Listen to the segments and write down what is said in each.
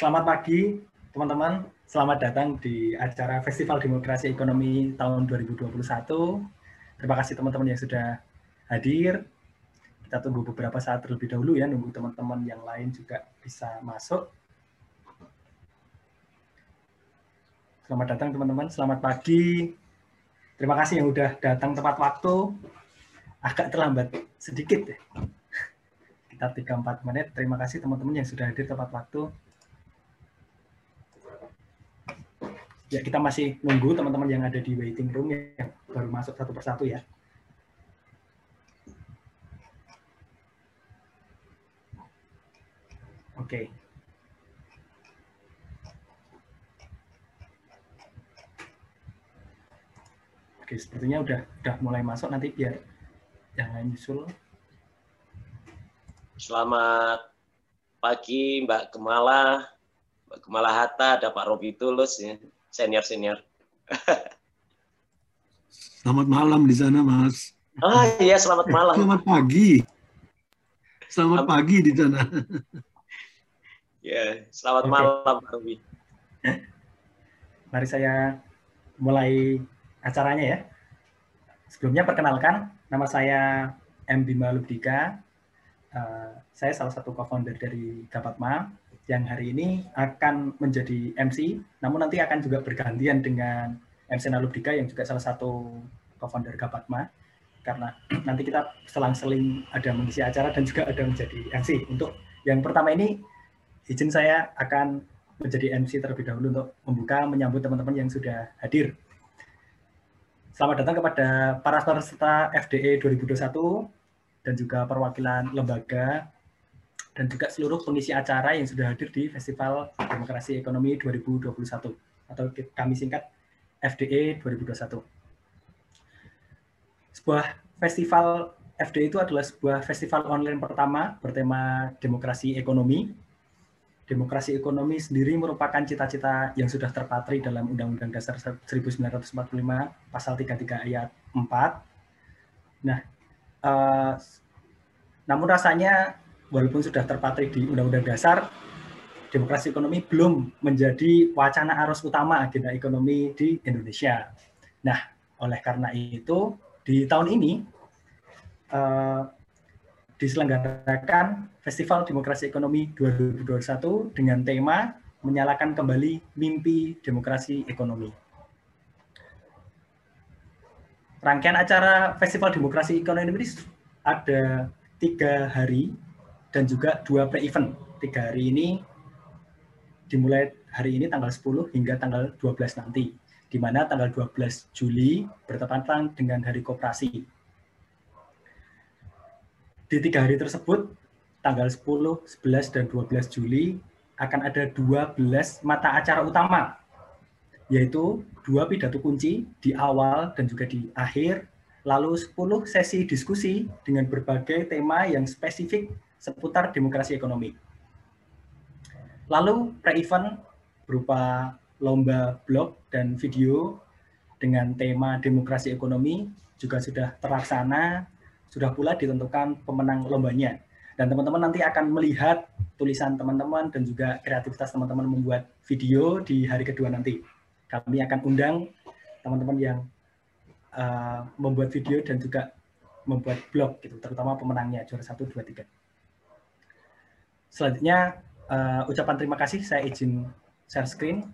Selamat pagi, teman-teman. Selamat datang di acara Festival Demokrasi Ekonomi tahun 2021. Terima kasih teman-teman yang sudah hadir. Kita tunggu beberapa saat terlebih dahulu ya, nunggu teman-teman yang lain juga bisa masuk. Selamat datang teman-teman, selamat pagi. Terima kasih yang sudah datang tepat waktu. Agak terlambat sedikit ya. Kita 3-4 menit. Terima kasih teman-teman yang sudah hadir tepat waktu. Ya kita masih nunggu teman-teman yang ada di waiting room yang baru masuk satu persatu ya. Oke. Oke, sepertinya udah udah mulai masuk nanti biar yang lain nyusul. Selamat pagi Mbak Kemala, Mbak Kemala Hatta, ada Pak Robi Tulus ya senior senior. Selamat malam di sana, Mas. Oh iya, selamat malam. Selamat pagi. Selamat pagi di sana. Ya, selamat okay. malam, Pak Ruby. Mari saya mulai acaranya ya. Sebelumnya perkenalkan, nama saya M. Bima Lubdika. Uh, saya salah satu co-founder dari Gapatma yang hari ini akan menjadi MC, namun nanti akan juga bergantian dengan MC Nalubdika yang juga salah satu co-founder Gapatma, karena nanti kita selang-seling ada mengisi acara dan juga ada menjadi MC. Untuk yang pertama ini, izin saya akan menjadi MC terlebih dahulu untuk membuka menyambut teman-teman yang sudah hadir. Selamat datang kepada para peserta FDE 2021 dan juga perwakilan lembaga dan juga seluruh pengisi acara yang sudah hadir di Festival Demokrasi Ekonomi 2021 atau kami singkat FDE 2021. Sebuah festival FDE itu adalah sebuah festival online pertama bertema demokrasi ekonomi. Demokrasi ekonomi sendiri merupakan cita-cita yang sudah terpatri dalam Undang-Undang Dasar 1945 pasal 33 ayat 4. Nah, uh, namun rasanya walaupun sudah terpatri di Undang-Undang Dasar, demokrasi ekonomi belum menjadi wacana arus utama agenda ekonomi di Indonesia. Nah, oleh karena itu, di tahun ini uh, diselenggarakan Festival Demokrasi Ekonomi 2021 dengan tema menyalakan kembali mimpi demokrasi ekonomi. Rangkaian acara Festival Demokrasi Ekonomi ini ada tiga hari dan juga dua pre-event. Tiga hari ini dimulai hari ini tanggal 10 hingga tanggal 12 nanti, di mana tanggal 12 Juli bertepatan dengan Hari Koperasi. Di tiga hari tersebut, tanggal 10, 11, dan 12 Juli akan ada 12 mata acara utama, yaitu dua pidato kunci di awal dan juga di akhir, lalu 10 sesi diskusi dengan berbagai tema yang spesifik seputar demokrasi ekonomi. Lalu pre-event berupa lomba blog dan video dengan tema demokrasi ekonomi juga sudah terlaksana, sudah pula ditentukan pemenang lombanya. Dan teman-teman nanti akan melihat tulisan teman-teman dan juga kreativitas teman-teman membuat video di hari kedua nanti. Kami akan undang teman-teman yang uh, membuat video dan juga membuat blog, gitu, terutama pemenangnya juara 1, 2, 3. Selanjutnya, uh, ucapan terima kasih saya izin share screen.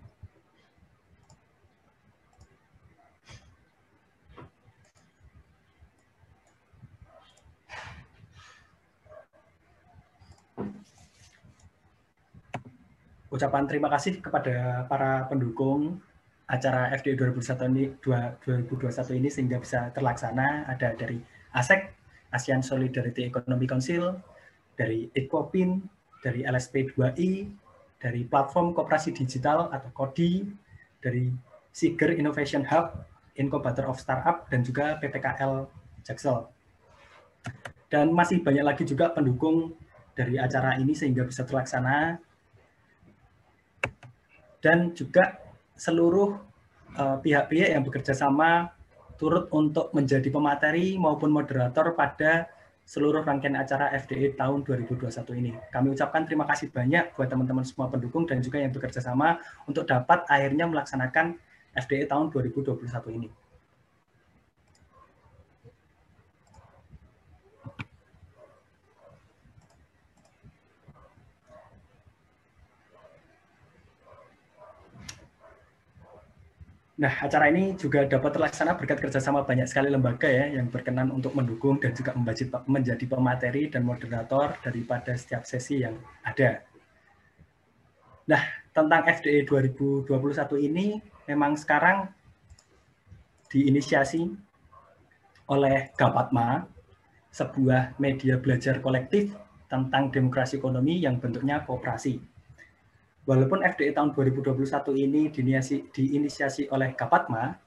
Ucapan terima kasih kepada para pendukung acara FD 2021 ini 2021 ini sehingga bisa terlaksana ada dari ASEC ASEAN Solidarity Economic Council dari Ecopin dari LSP2I, dari platform Koperasi Digital atau KODI, dari Siger Innovation Hub, Incubator of Startup, dan juga PPKL Jaksel. Dan masih banyak lagi juga pendukung dari acara ini sehingga bisa terlaksana. Dan juga seluruh eh, pihak-pihak uh, yang bekerja sama turut untuk menjadi pemateri maupun moderator pada seluruh rangkaian acara FDE tahun 2021 ini. Kami ucapkan terima kasih banyak buat teman-teman semua pendukung dan juga yang bekerja sama untuk dapat akhirnya melaksanakan FDE tahun 2021 ini. Nah, acara ini juga dapat terlaksana berkat kerjasama banyak sekali lembaga ya yang berkenan untuk mendukung dan juga menjadi pemateri dan moderator daripada setiap sesi yang ada. Nah, tentang FDE 2021 ini memang sekarang diinisiasi oleh Gapatma, sebuah media belajar kolektif tentang demokrasi ekonomi yang bentuknya kooperasi Walaupun FDI tahun 2021 ini diinisiasi, diinisiasi oleh Kapatma,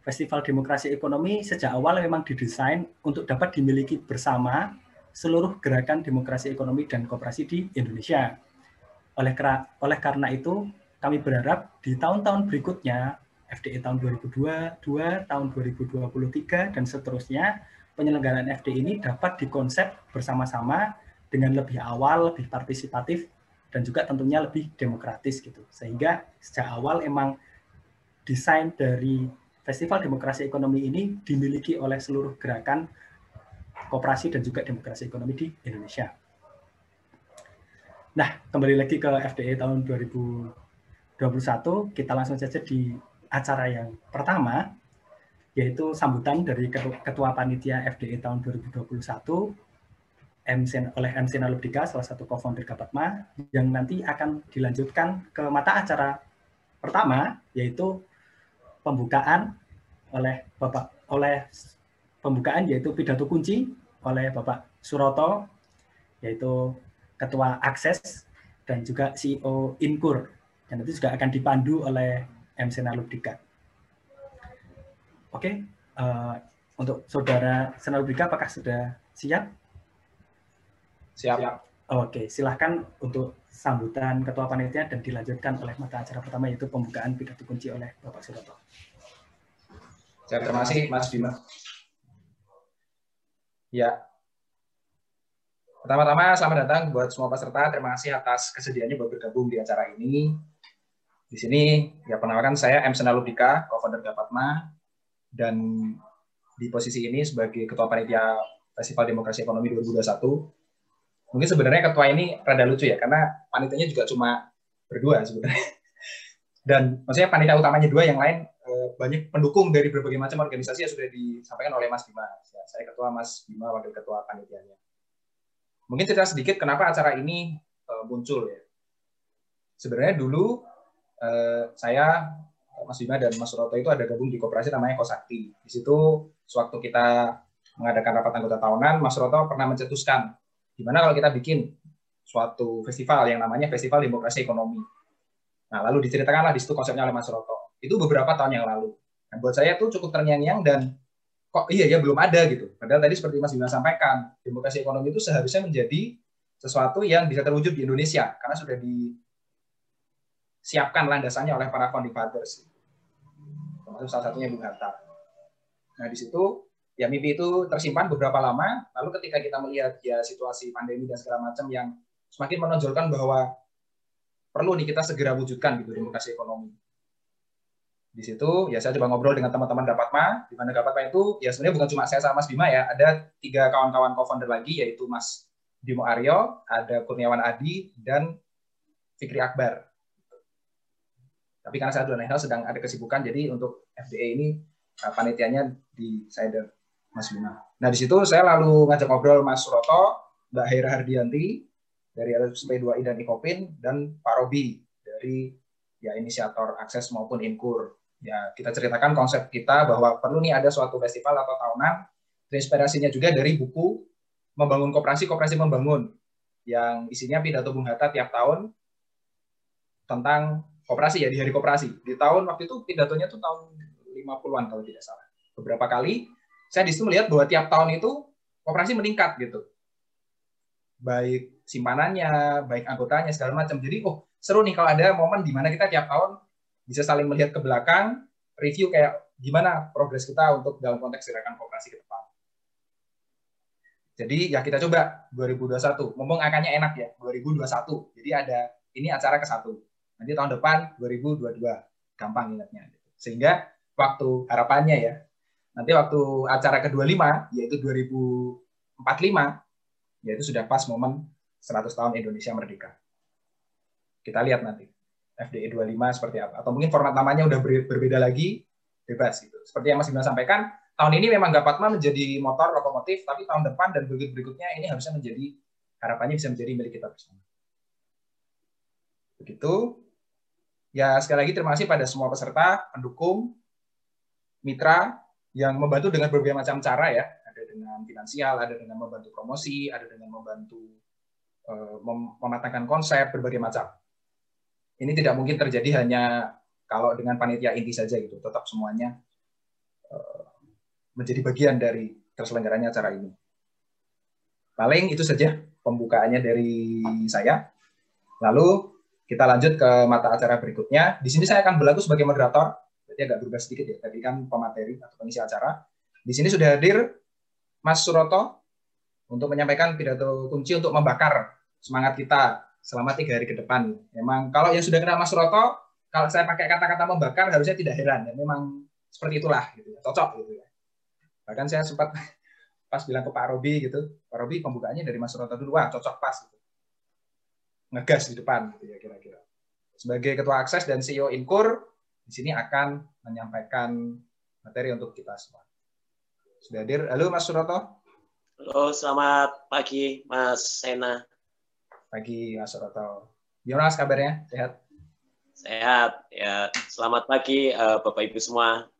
Festival Demokrasi Ekonomi sejak awal memang didesain untuk dapat dimiliki bersama seluruh gerakan demokrasi ekonomi dan kooperasi di Indonesia. Oleh, oleh karena itu, kami berharap di tahun-tahun berikutnya, FDI tahun 2022, tahun 2023, dan seterusnya, penyelenggaraan FDI ini dapat dikonsep bersama-sama dengan lebih awal, lebih partisipatif, dan juga tentunya lebih demokratis gitu. Sehingga sejak awal emang desain dari Festival Demokrasi Ekonomi ini dimiliki oleh seluruh gerakan kooperasi dan juga demokrasi ekonomi di Indonesia. Nah, kembali lagi ke FDE tahun 2021, kita langsung saja di acara yang pertama, yaitu sambutan dari Ketua Panitia FDE tahun 2021, MC, oleh MC Nalubdika, salah satu co-founder Gapatma, yang nanti akan dilanjutkan ke mata acara pertama, yaitu pembukaan oleh Bapak oleh pembukaan yaitu pidato kunci oleh Bapak Suroto, yaitu Ketua Akses dan juga CEO Inkur, dan itu juga akan dipandu oleh MC Nalubdika. Oke, uh, untuk saudara Senalubdika, apakah sudah siap? Siap. Siap. Oke, silahkan untuk sambutan Ketua Panitia dan dilanjutkan oleh mata acara pertama yaitu pembukaan pidato kunci oleh Bapak Suroto. Terima kasih Mas Bima. Ya. Pertama-tama selamat datang buat semua peserta. Terima kasih atas kesediaannya buat bergabung di acara ini. Di sini ya penamakan saya M. Senalubdika, co-founder Gapatma, dan di posisi ini sebagai Ketua Panitia Festival Demokrasi Ekonomi 2021 mungkin sebenarnya ketua ini rada lucu ya karena panitianya juga cuma berdua sebenarnya. Dan maksudnya panitia utamanya dua yang lain eh, banyak pendukung dari berbagai macam organisasi yang sudah disampaikan oleh Mas Bima. Ya, saya ketua Mas Bima wakil ketua panitianya. Mungkin cerita sedikit kenapa acara ini eh, muncul ya. Sebenarnya dulu eh, saya Mas Bima dan Mas Roto itu ada gabung di kooperasi namanya Kosakti. Di situ sewaktu kita mengadakan rapat anggota tahunan Mas Roto pernah mencetuskan Gimana kalau kita bikin suatu festival yang namanya Festival Demokrasi Ekonomi. Nah, lalu diceritakanlah di situ konsepnya oleh Mas Roto. Itu beberapa tahun yang lalu. Dan buat saya itu cukup terngiang-ngiang dan kok iya ya belum ada gitu. Padahal tadi seperti Mas Bima sampaikan, demokrasi ekonomi itu seharusnya menjadi sesuatu yang bisa terwujud di Indonesia karena sudah disiapkan landasannya oleh para founding fathers. Termasuk salah satunya Bung Hatta. Nah, di situ ya mimpi itu tersimpan beberapa lama. Lalu ketika kita melihat ya situasi pandemi dan segala macam yang semakin menonjolkan bahwa perlu nih kita segera wujudkan gitu demokrasi ekonomi. Di situ ya saya coba ngobrol dengan teman-teman Dapatma. Di mana Dapatma itu ya sebenarnya bukan cuma saya sama Mas Bima ya. Ada tiga kawan-kawan co-founder lagi yaitu Mas Bimo Aryo ada Kurniawan Adi dan Fikri Akbar. Tapi karena saya dan sedang ada kesibukan jadi untuk FDA ini panitianya di saya Mas Bima. Nah di situ saya lalu ngajak ngobrol Mas Suroto, Mbak Hera Hardianti dari LSP 2I dan Ikopin dan Pak Robi dari ya inisiator akses maupun Inkur. Ya kita ceritakan konsep kita bahwa perlu nih ada suatu festival atau tahunan. Inspirasinya juga dari buku Membangun Koperasi, Koperasi Membangun yang isinya pidato Bung Hatta tiap tahun tentang koperasi ya di hari koperasi. Di tahun waktu itu pidatonya tuh tahun 50-an kalau tidak salah. Beberapa kali saya di situ melihat bahwa tiap tahun itu operasi meningkat gitu. Baik simpanannya, baik anggotanya, segala macam. Jadi, oh seru nih kalau ada momen di mana kita tiap tahun bisa saling melihat ke belakang, review kayak gimana progres kita untuk dalam konteks gerakan kooperasi ke depan. Jadi ya kita coba 2021. Ngomong angkanya enak ya, 2021. Jadi ada ini acara ke satu. Nanti tahun depan 2022. Gampang ingatnya. Sehingga waktu harapannya ya, nanti waktu acara ke-25 yaitu 2045 yaitu sudah pas momen 100 tahun Indonesia merdeka. Kita lihat nanti FDE 25 seperti apa atau mungkin format namanya udah berbeda lagi bebas gitu. Seperti yang Mas Bima sampaikan, tahun ini memang Gapatma menjadi motor lokomotif, tapi tahun depan dan berikut berikutnya ini harusnya menjadi harapannya bisa menjadi milik kita bersama. Begitu. Ya sekali lagi terima kasih pada semua peserta, pendukung, mitra yang membantu dengan berbagai macam cara ya. Ada dengan finansial, ada dengan membantu promosi, ada dengan membantu uh, mematangkan konsep berbagai macam. Ini tidak mungkin terjadi hanya kalau dengan panitia inti saja gitu. Tetap semuanya uh, menjadi bagian dari terselenggaranya acara ini. Paling itu saja pembukaannya dari saya. Lalu kita lanjut ke mata acara berikutnya. Di sini saya akan berlaku sebagai moderator, jadi agak berubah sedikit ya. Tadi kan pemateri atau pengisi acara. Di sini sudah hadir Mas Suroto untuk menyampaikan pidato kunci untuk membakar semangat kita selama tiga hari ke depan. Memang kalau yang sudah kenal Mas Suroto, kalau saya pakai kata-kata membakar harusnya tidak heran. Ya, memang seperti itulah, gitu, ya. cocok gitu ya. Bahkan saya sempat pas bilang ke Pak Robi gitu, Pak Robi pembukaannya dari Mas Suroto dulu, wah cocok pas gitu. Ngegas di depan gitu ya kira-kira. Sebagai Ketua Akses dan CEO Inkur, di sini akan menyampaikan materi untuk kita semua. Sudah hadir. Halo Mas Suroto. Halo, selamat pagi Mas Sena. Pagi Mas Suroto. Gimana mas kabarnya? Sehat? Sehat. Ya, selamat pagi uh, Bapak Ibu semua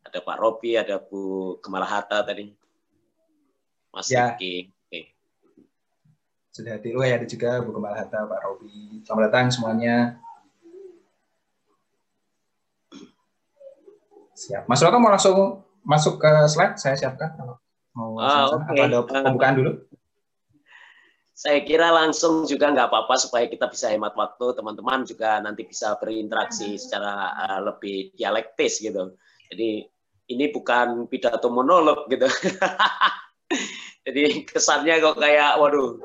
ada Pak Robi, ada Bu Kemala Hatta tadi. Mas ya. Oke. Sudah hadir, oh ya ada juga Bu Kemala Hatta, Pak Robi. Selamat datang semuanya. Siap. Mas Roto mau langsung masuk ke slide, saya siapkan kalau mau ah, okay. atau ada pembukaan dulu. Saya kira langsung juga nggak apa-apa supaya kita bisa hemat waktu, teman-teman juga nanti bisa berinteraksi secara uh, lebih dialektis gitu. Jadi ini bukan pidato monolog gitu. Jadi kesannya kok kayak waduh.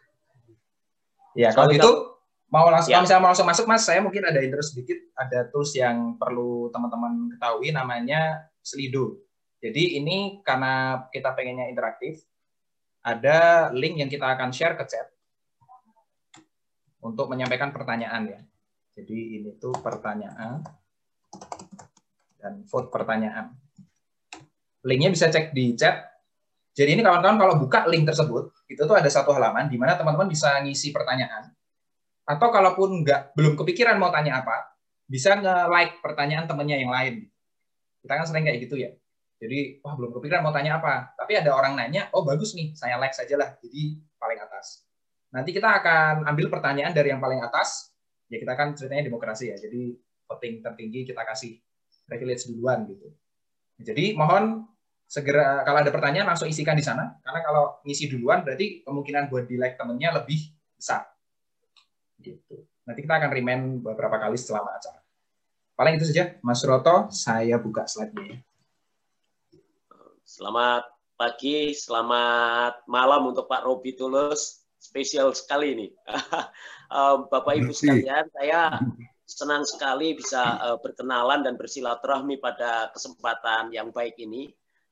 ya kalau gitu mau langsung ya. kalau misalnya mau langsung masuk mas, saya mungkin ada intro sedikit, ada tools yang perlu teman-teman ketahui namanya Slido. Jadi ini karena kita pengennya interaktif, ada link yang kita akan share ke chat untuk menyampaikan pertanyaan ya. Jadi ini tuh pertanyaan dan vote pertanyaan. Linknya bisa cek di chat. Jadi ini kawan-kawan kalau buka link tersebut, itu tuh ada satu halaman di mana teman-teman bisa ngisi pertanyaan. Atau kalaupun nggak belum kepikiran mau tanya apa, bisa nge-like pertanyaan temennya yang lain. Kita kan sering kayak gitu ya. Jadi, wah belum kepikiran mau tanya apa. Tapi ada orang nanya, oh bagus nih, saya like saja lah. Jadi paling atas. Nanti kita akan ambil pertanyaan dari yang paling atas. Ya kita kan ceritanya demokrasi ya. Jadi voting tertinggi kita kasih privilege duluan gitu. Jadi mohon segera kalau ada pertanyaan langsung isikan di sana karena kalau ngisi duluan berarti kemungkinan buat di like temennya lebih besar. Gitu. Nanti kita akan remind beberapa kali setelah acara. Paling itu saja, Mas Roto. Saya buka slide-nya. Ya. Selamat pagi, selamat malam untuk Pak Robi Tulus. Spesial sekali ini. Bapak Ibu sekalian, saya senang sekali bisa uh, berkenalan dan bersilaturahmi pada kesempatan yang baik ini.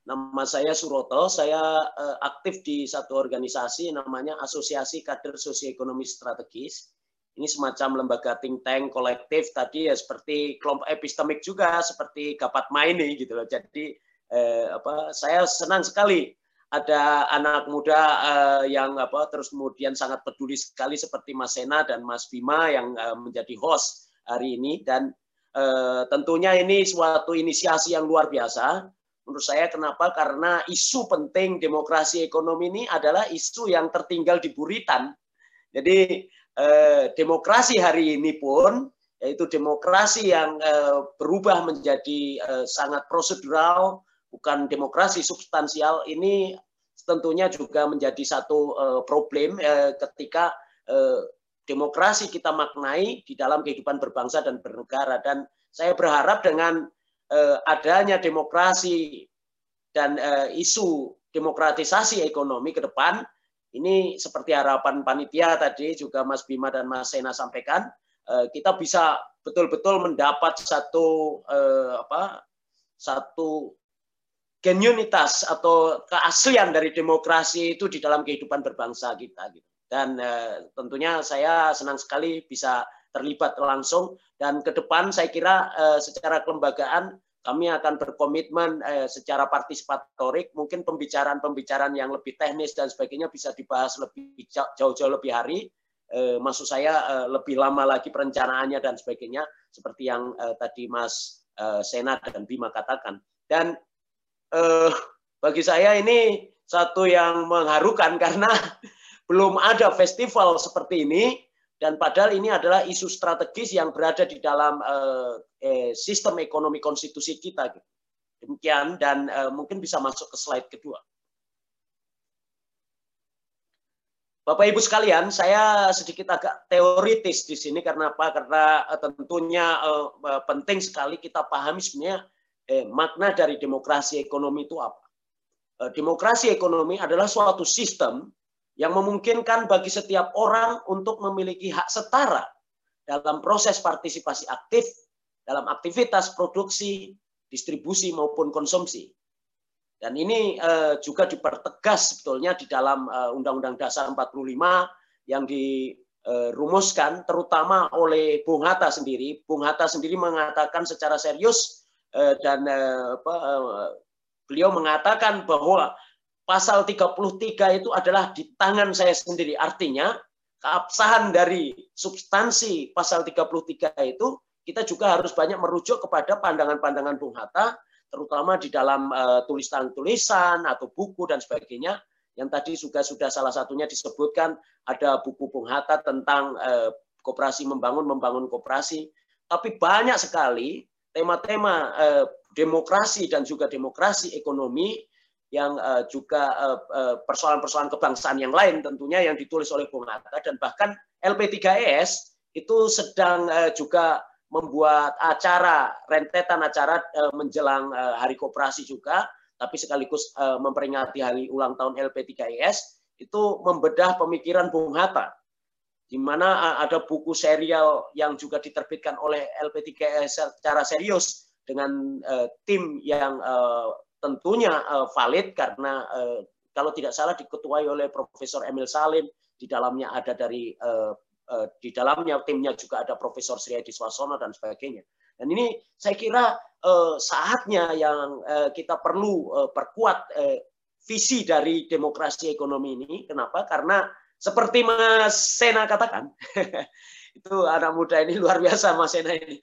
Nama saya Suroto, saya uh, aktif di satu organisasi namanya Asosiasi Kader Sosioekonomi Strategis. Ini semacam lembaga think tank kolektif tadi ya seperti kelompok epistemik juga seperti Gapat Maini gitu loh. Jadi eh, apa saya senang sekali ada anak muda uh, yang apa terus kemudian sangat peduli sekali seperti Mas Sena dan Mas Bima yang uh, menjadi host hari ini. Dan uh, tentunya ini suatu inisiasi yang luar biasa. Menurut saya kenapa? Karena isu penting demokrasi ekonomi ini adalah isu yang tertinggal di buritan. Jadi eh, demokrasi hari ini pun yaitu demokrasi yang eh, berubah menjadi eh, sangat prosedural bukan demokrasi substansial ini tentunya juga menjadi satu problem ketika demokrasi kita maknai di dalam kehidupan berbangsa dan bernegara. Dan saya berharap dengan adanya demokrasi dan isu demokratisasi ekonomi ke depan ini seperti harapan panitia tadi juga Mas Bima dan Mas Sena sampaikan eh, kita bisa betul-betul mendapat satu eh, apa satu genuinitas atau keaslian dari demokrasi itu di dalam kehidupan berbangsa kita gitu. Dan eh, tentunya saya senang sekali bisa terlibat langsung dan ke depan saya kira secara kelembagaan kami akan berkomitmen eh, secara partisipatorik mungkin pembicaraan-pembicaraan yang lebih teknis dan sebagainya bisa dibahas lebih jauh-jauh lebih hari. Eh, maksud saya eh, lebih lama lagi perencanaannya dan sebagainya seperti yang eh, tadi Mas eh, Sena dan Bima katakan. Dan eh, bagi saya ini satu yang mengharukan karena belum ada festival seperti ini dan padahal ini adalah isu strategis yang berada di dalam uh, eh, sistem ekonomi konstitusi kita. Gitu. Demikian dan uh, mungkin bisa masuk ke slide kedua. Bapak Ibu sekalian, saya sedikit agak teoritis di sini karena apa? Karena uh, tentunya uh, penting sekali kita pahami sebenarnya eh, makna dari demokrasi ekonomi itu apa. Demokrasi ekonomi adalah suatu sistem yang memungkinkan bagi setiap orang untuk memiliki hak setara dalam proses partisipasi aktif dalam aktivitas produksi, distribusi maupun konsumsi. Dan ini uh, juga dipertegas sebetulnya di dalam uh, Undang-Undang Dasar 45 yang dirumuskan terutama oleh Bung Hatta sendiri. Bung Hatta sendiri mengatakan secara serius dan beliau mengatakan bahwa pasal 33 itu adalah di tangan saya sendiri. Artinya keabsahan dari substansi pasal 33 itu kita juga harus banyak merujuk kepada pandangan-pandangan Bung Hatta, terutama di dalam uh, tulisan-tulisan atau buku dan sebagainya. Yang tadi juga sudah salah satunya disebutkan ada buku Bung Hatta tentang uh, koperasi membangun, membangun koperasi. Tapi banyak sekali tema-tema uh, demokrasi dan juga demokrasi ekonomi yang uh, juga persoalan-persoalan uh, kebangsaan yang lain tentunya yang ditulis oleh Bung Hatta dan bahkan LP3ES itu sedang uh, juga membuat acara rentetan acara uh, menjelang uh, hari koperasi juga. Tapi sekaligus uh, memperingati hari ulang tahun LP3ES itu membedah pemikiran Bung Hatta. Di mana uh, ada buku serial yang juga diterbitkan oleh LP3ES secara serius dengan uh, tim yang uh, tentunya uh, valid karena uh, kalau tidak salah diketuai oleh Profesor Emil Salim, di dalamnya ada dari uh, uh, di dalamnya timnya juga ada Profesor Sri Edi Swasono dan sebagainya. Dan ini saya kira uh, saatnya yang uh, kita perlu uh, perkuat uh, visi dari demokrasi ekonomi ini. Kenapa? Karena seperti Mas Sena katakan, itu anak muda ini luar biasa Mas Sena ini.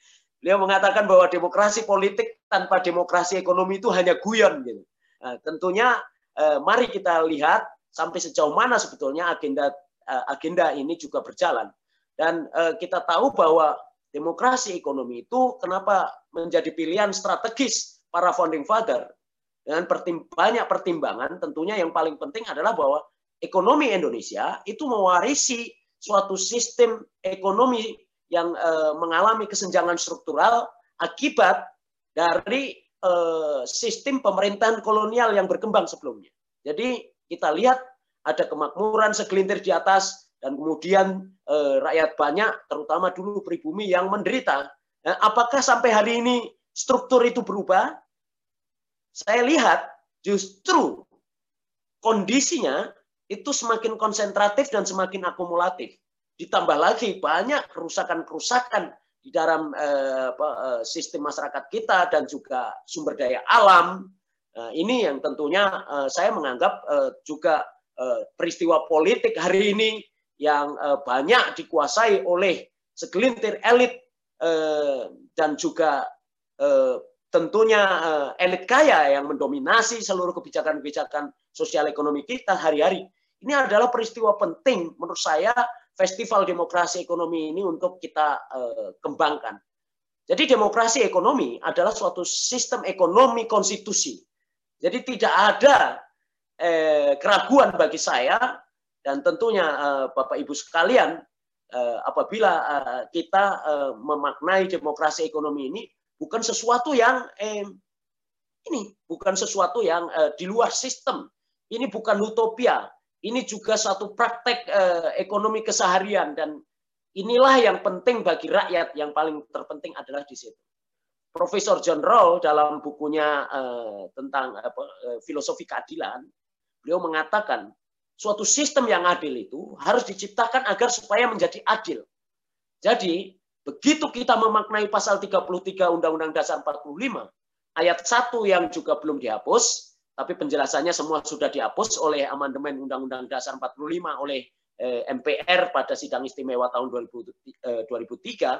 Beliau mengatakan bahwa demokrasi politik tanpa demokrasi ekonomi itu hanya guyon. Gitu. Nah, tentunya eh, mari kita lihat sampai sejauh mana sebetulnya agenda eh, agenda ini juga berjalan. Dan eh, kita tahu bahwa demokrasi ekonomi itu kenapa menjadi pilihan strategis para founding father dengan pertim banyak pertimbangan tentunya yang paling penting adalah bahwa ekonomi Indonesia itu mewarisi suatu sistem ekonomi yang uh, mengalami kesenjangan struktural akibat dari uh, sistem pemerintahan kolonial yang berkembang sebelumnya. Jadi kita lihat ada kemakmuran segelintir di atas dan kemudian uh, rakyat banyak, terutama dulu pribumi yang menderita. Nah, apakah sampai hari ini struktur itu berubah? Saya lihat justru kondisinya itu semakin konsentratif dan semakin akumulatif. Ditambah lagi banyak kerusakan-kerusakan di dalam eh, eh, sistem masyarakat kita dan juga sumber daya alam. Nah, ini yang tentunya eh, saya menganggap eh, juga eh, peristiwa politik hari ini yang eh, banyak dikuasai oleh segelintir elit eh, dan juga eh, tentunya eh, elit kaya yang mendominasi seluruh kebijakan-kebijakan sosial ekonomi kita hari-hari. Ini adalah peristiwa penting menurut saya festival demokrasi ekonomi ini untuk kita uh, kembangkan. Jadi demokrasi ekonomi adalah suatu sistem ekonomi konstitusi. Jadi tidak ada eh, keraguan bagi saya dan tentunya eh, Bapak Ibu sekalian eh, apabila eh, kita eh, memaknai demokrasi ekonomi ini bukan sesuatu yang eh, ini bukan sesuatu yang eh, di luar sistem. ini bukan utopia, ini juga satu praktek eh, ekonomi keseharian dan inilah yang penting bagi rakyat. Yang paling terpenting adalah di situ. Profesor John Rawls dalam bukunya eh, tentang eh, filosofi keadilan, beliau mengatakan suatu sistem yang adil itu harus diciptakan agar supaya menjadi adil. Jadi begitu kita memaknai pasal 33 Undang-Undang Dasar 45 ayat 1 yang juga belum dihapus, tapi penjelasannya semua sudah dihapus oleh amandemen Undang-Undang Dasar 45 oleh eh, MPR pada sidang istimewa tahun 2003 eh,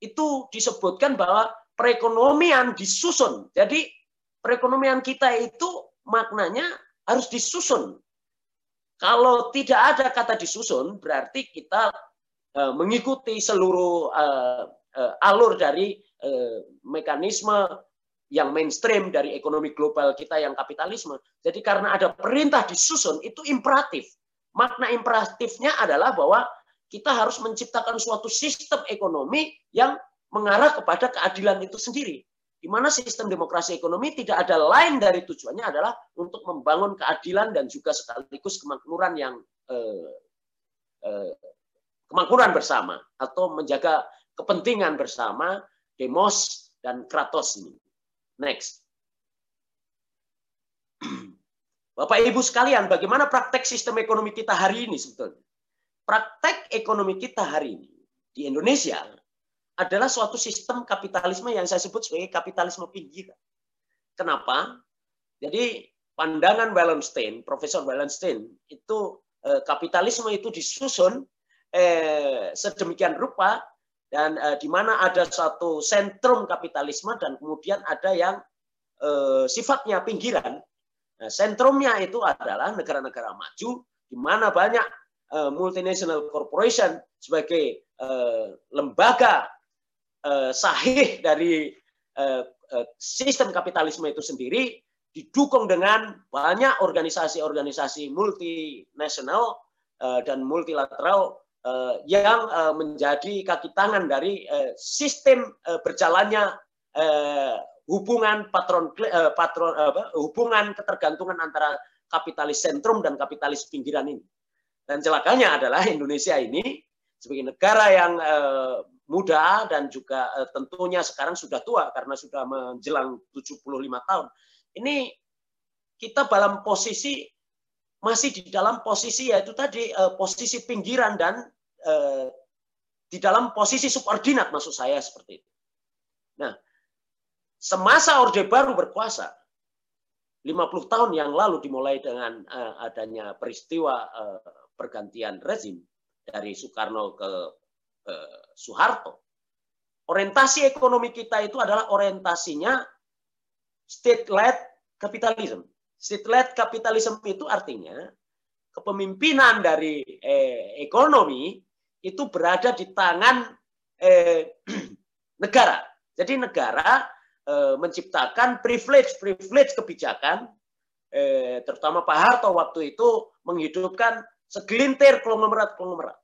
itu disebutkan bahwa perekonomian disusun. Jadi perekonomian kita itu maknanya harus disusun. Kalau tidak ada kata disusun, berarti kita eh, mengikuti seluruh alur dari mekanisme yang mainstream dari ekonomi global kita yang kapitalisme. Jadi karena ada perintah disusun itu imperatif. Makna imperatifnya adalah bahwa kita harus menciptakan suatu sistem ekonomi yang mengarah kepada keadilan itu sendiri. Di mana sistem demokrasi ekonomi tidak ada lain dari tujuannya adalah untuk membangun keadilan dan juga sekaligus kemakmuran yang eh, eh, kemakmuran bersama atau menjaga kepentingan bersama demos dan kratos ini. Next. Bapak Ibu sekalian, bagaimana praktek sistem ekonomi kita hari ini sebetulnya? Praktek ekonomi kita hari ini di Indonesia adalah suatu sistem kapitalisme yang saya sebut sebagai kapitalisme pinggiran. Kenapa? Jadi pandangan Wallenstein, Profesor Wallenstein, itu eh, kapitalisme itu disusun eh, sedemikian rupa dan uh, di mana ada satu sentrum kapitalisme dan kemudian ada yang uh, sifatnya pinggiran. Nah, sentrumnya itu adalah negara-negara maju di mana banyak uh, multinational corporation sebagai uh, lembaga uh, sahih dari uh, sistem kapitalisme itu sendiri didukung dengan banyak organisasi-organisasi multinasional dan multilateral uh, yang uh, menjadi kaki tangan dari uh, sistem uh, berjalannya uh, hubungan patron uh, patron uh, hubungan ketergantungan antara kapitalis sentrum dan kapitalis pinggiran ini. Dan celakanya adalah Indonesia ini sebagai negara yang uh, muda dan juga tentunya sekarang sudah tua karena sudah menjelang 75 tahun. Ini kita dalam posisi masih di dalam posisi yaitu tadi uh, posisi pinggiran dan uh, di dalam posisi subordinat maksud saya seperti itu. Nah, semasa Orde Baru berkuasa 50 tahun yang lalu dimulai dengan uh, adanya peristiwa pergantian rezim dari Soekarno ke Soeharto. Orientasi ekonomi kita itu adalah orientasinya state-led capitalism. State-led capitalism itu artinya kepemimpinan dari eh, ekonomi itu berada di tangan eh, negara. Jadi negara eh, menciptakan privilege-privilege kebijakan, eh, terutama Pak Harto waktu itu menghidupkan segelintir konglomerat-konglomerat.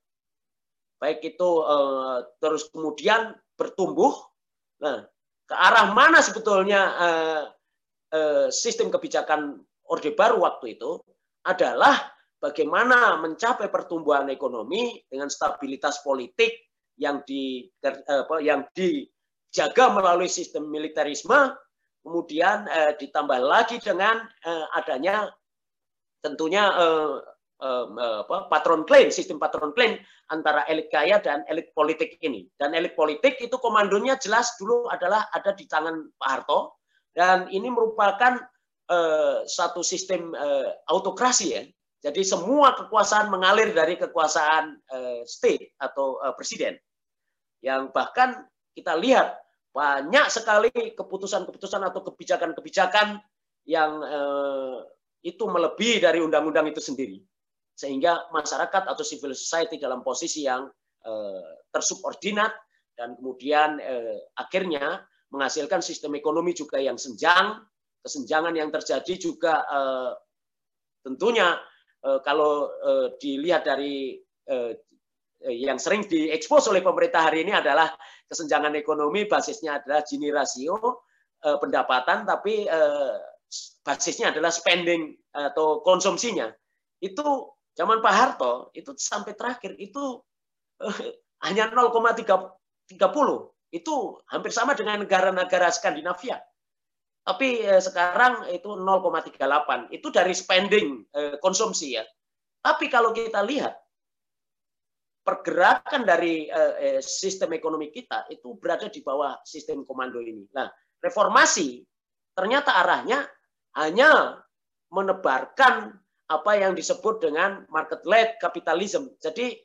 Baik itu eh, terus kemudian bertumbuh. Nah, ke arah mana sebetulnya eh, sistem kebijakan Orde Baru waktu itu adalah bagaimana mencapai pertumbuhan ekonomi dengan stabilitas politik yang di apa, yang dijaga melalui sistem militerisme, kemudian eh, ditambah lagi dengan eh, adanya tentunya eh, eh, apa, patron claim, sistem patron claim antara elit kaya dan elit politik ini. Dan elit politik itu komandonya jelas dulu adalah ada di tangan Pak Harto dan ini merupakan eh, satu sistem eh, autokrasi ya jadi semua kekuasaan mengalir dari kekuasaan uh, state atau uh, presiden. Yang bahkan kita lihat banyak sekali keputusan-keputusan atau kebijakan-kebijakan yang uh, itu melebihi dari undang-undang itu sendiri. Sehingga masyarakat atau civil society dalam posisi yang uh, tersubordinat dan kemudian uh, akhirnya menghasilkan sistem ekonomi juga yang senjang, kesenjangan yang terjadi juga uh, tentunya Eh, kalau eh, dilihat dari eh, yang sering diekspos oleh pemerintah hari ini adalah kesenjangan ekonomi basisnya adalah Gini rasio pendapatan tapi basisnya adalah spending atau konsumsinya. Itu zaman Pak Harto itu sampai terakhir itu eh, hanya 0,30 itu hampir sama dengan negara-negara Skandinavia. Tapi eh, sekarang itu 0,38 itu dari spending eh, konsumsi ya. Tapi kalau kita lihat pergerakan dari eh, eh, sistem ekonomi kita itu berada di bawah sistem komando ini. Nah, reformasi ternyata arahnya hanya menebarkan apa yang disebut dengan market led capitalism. Jadi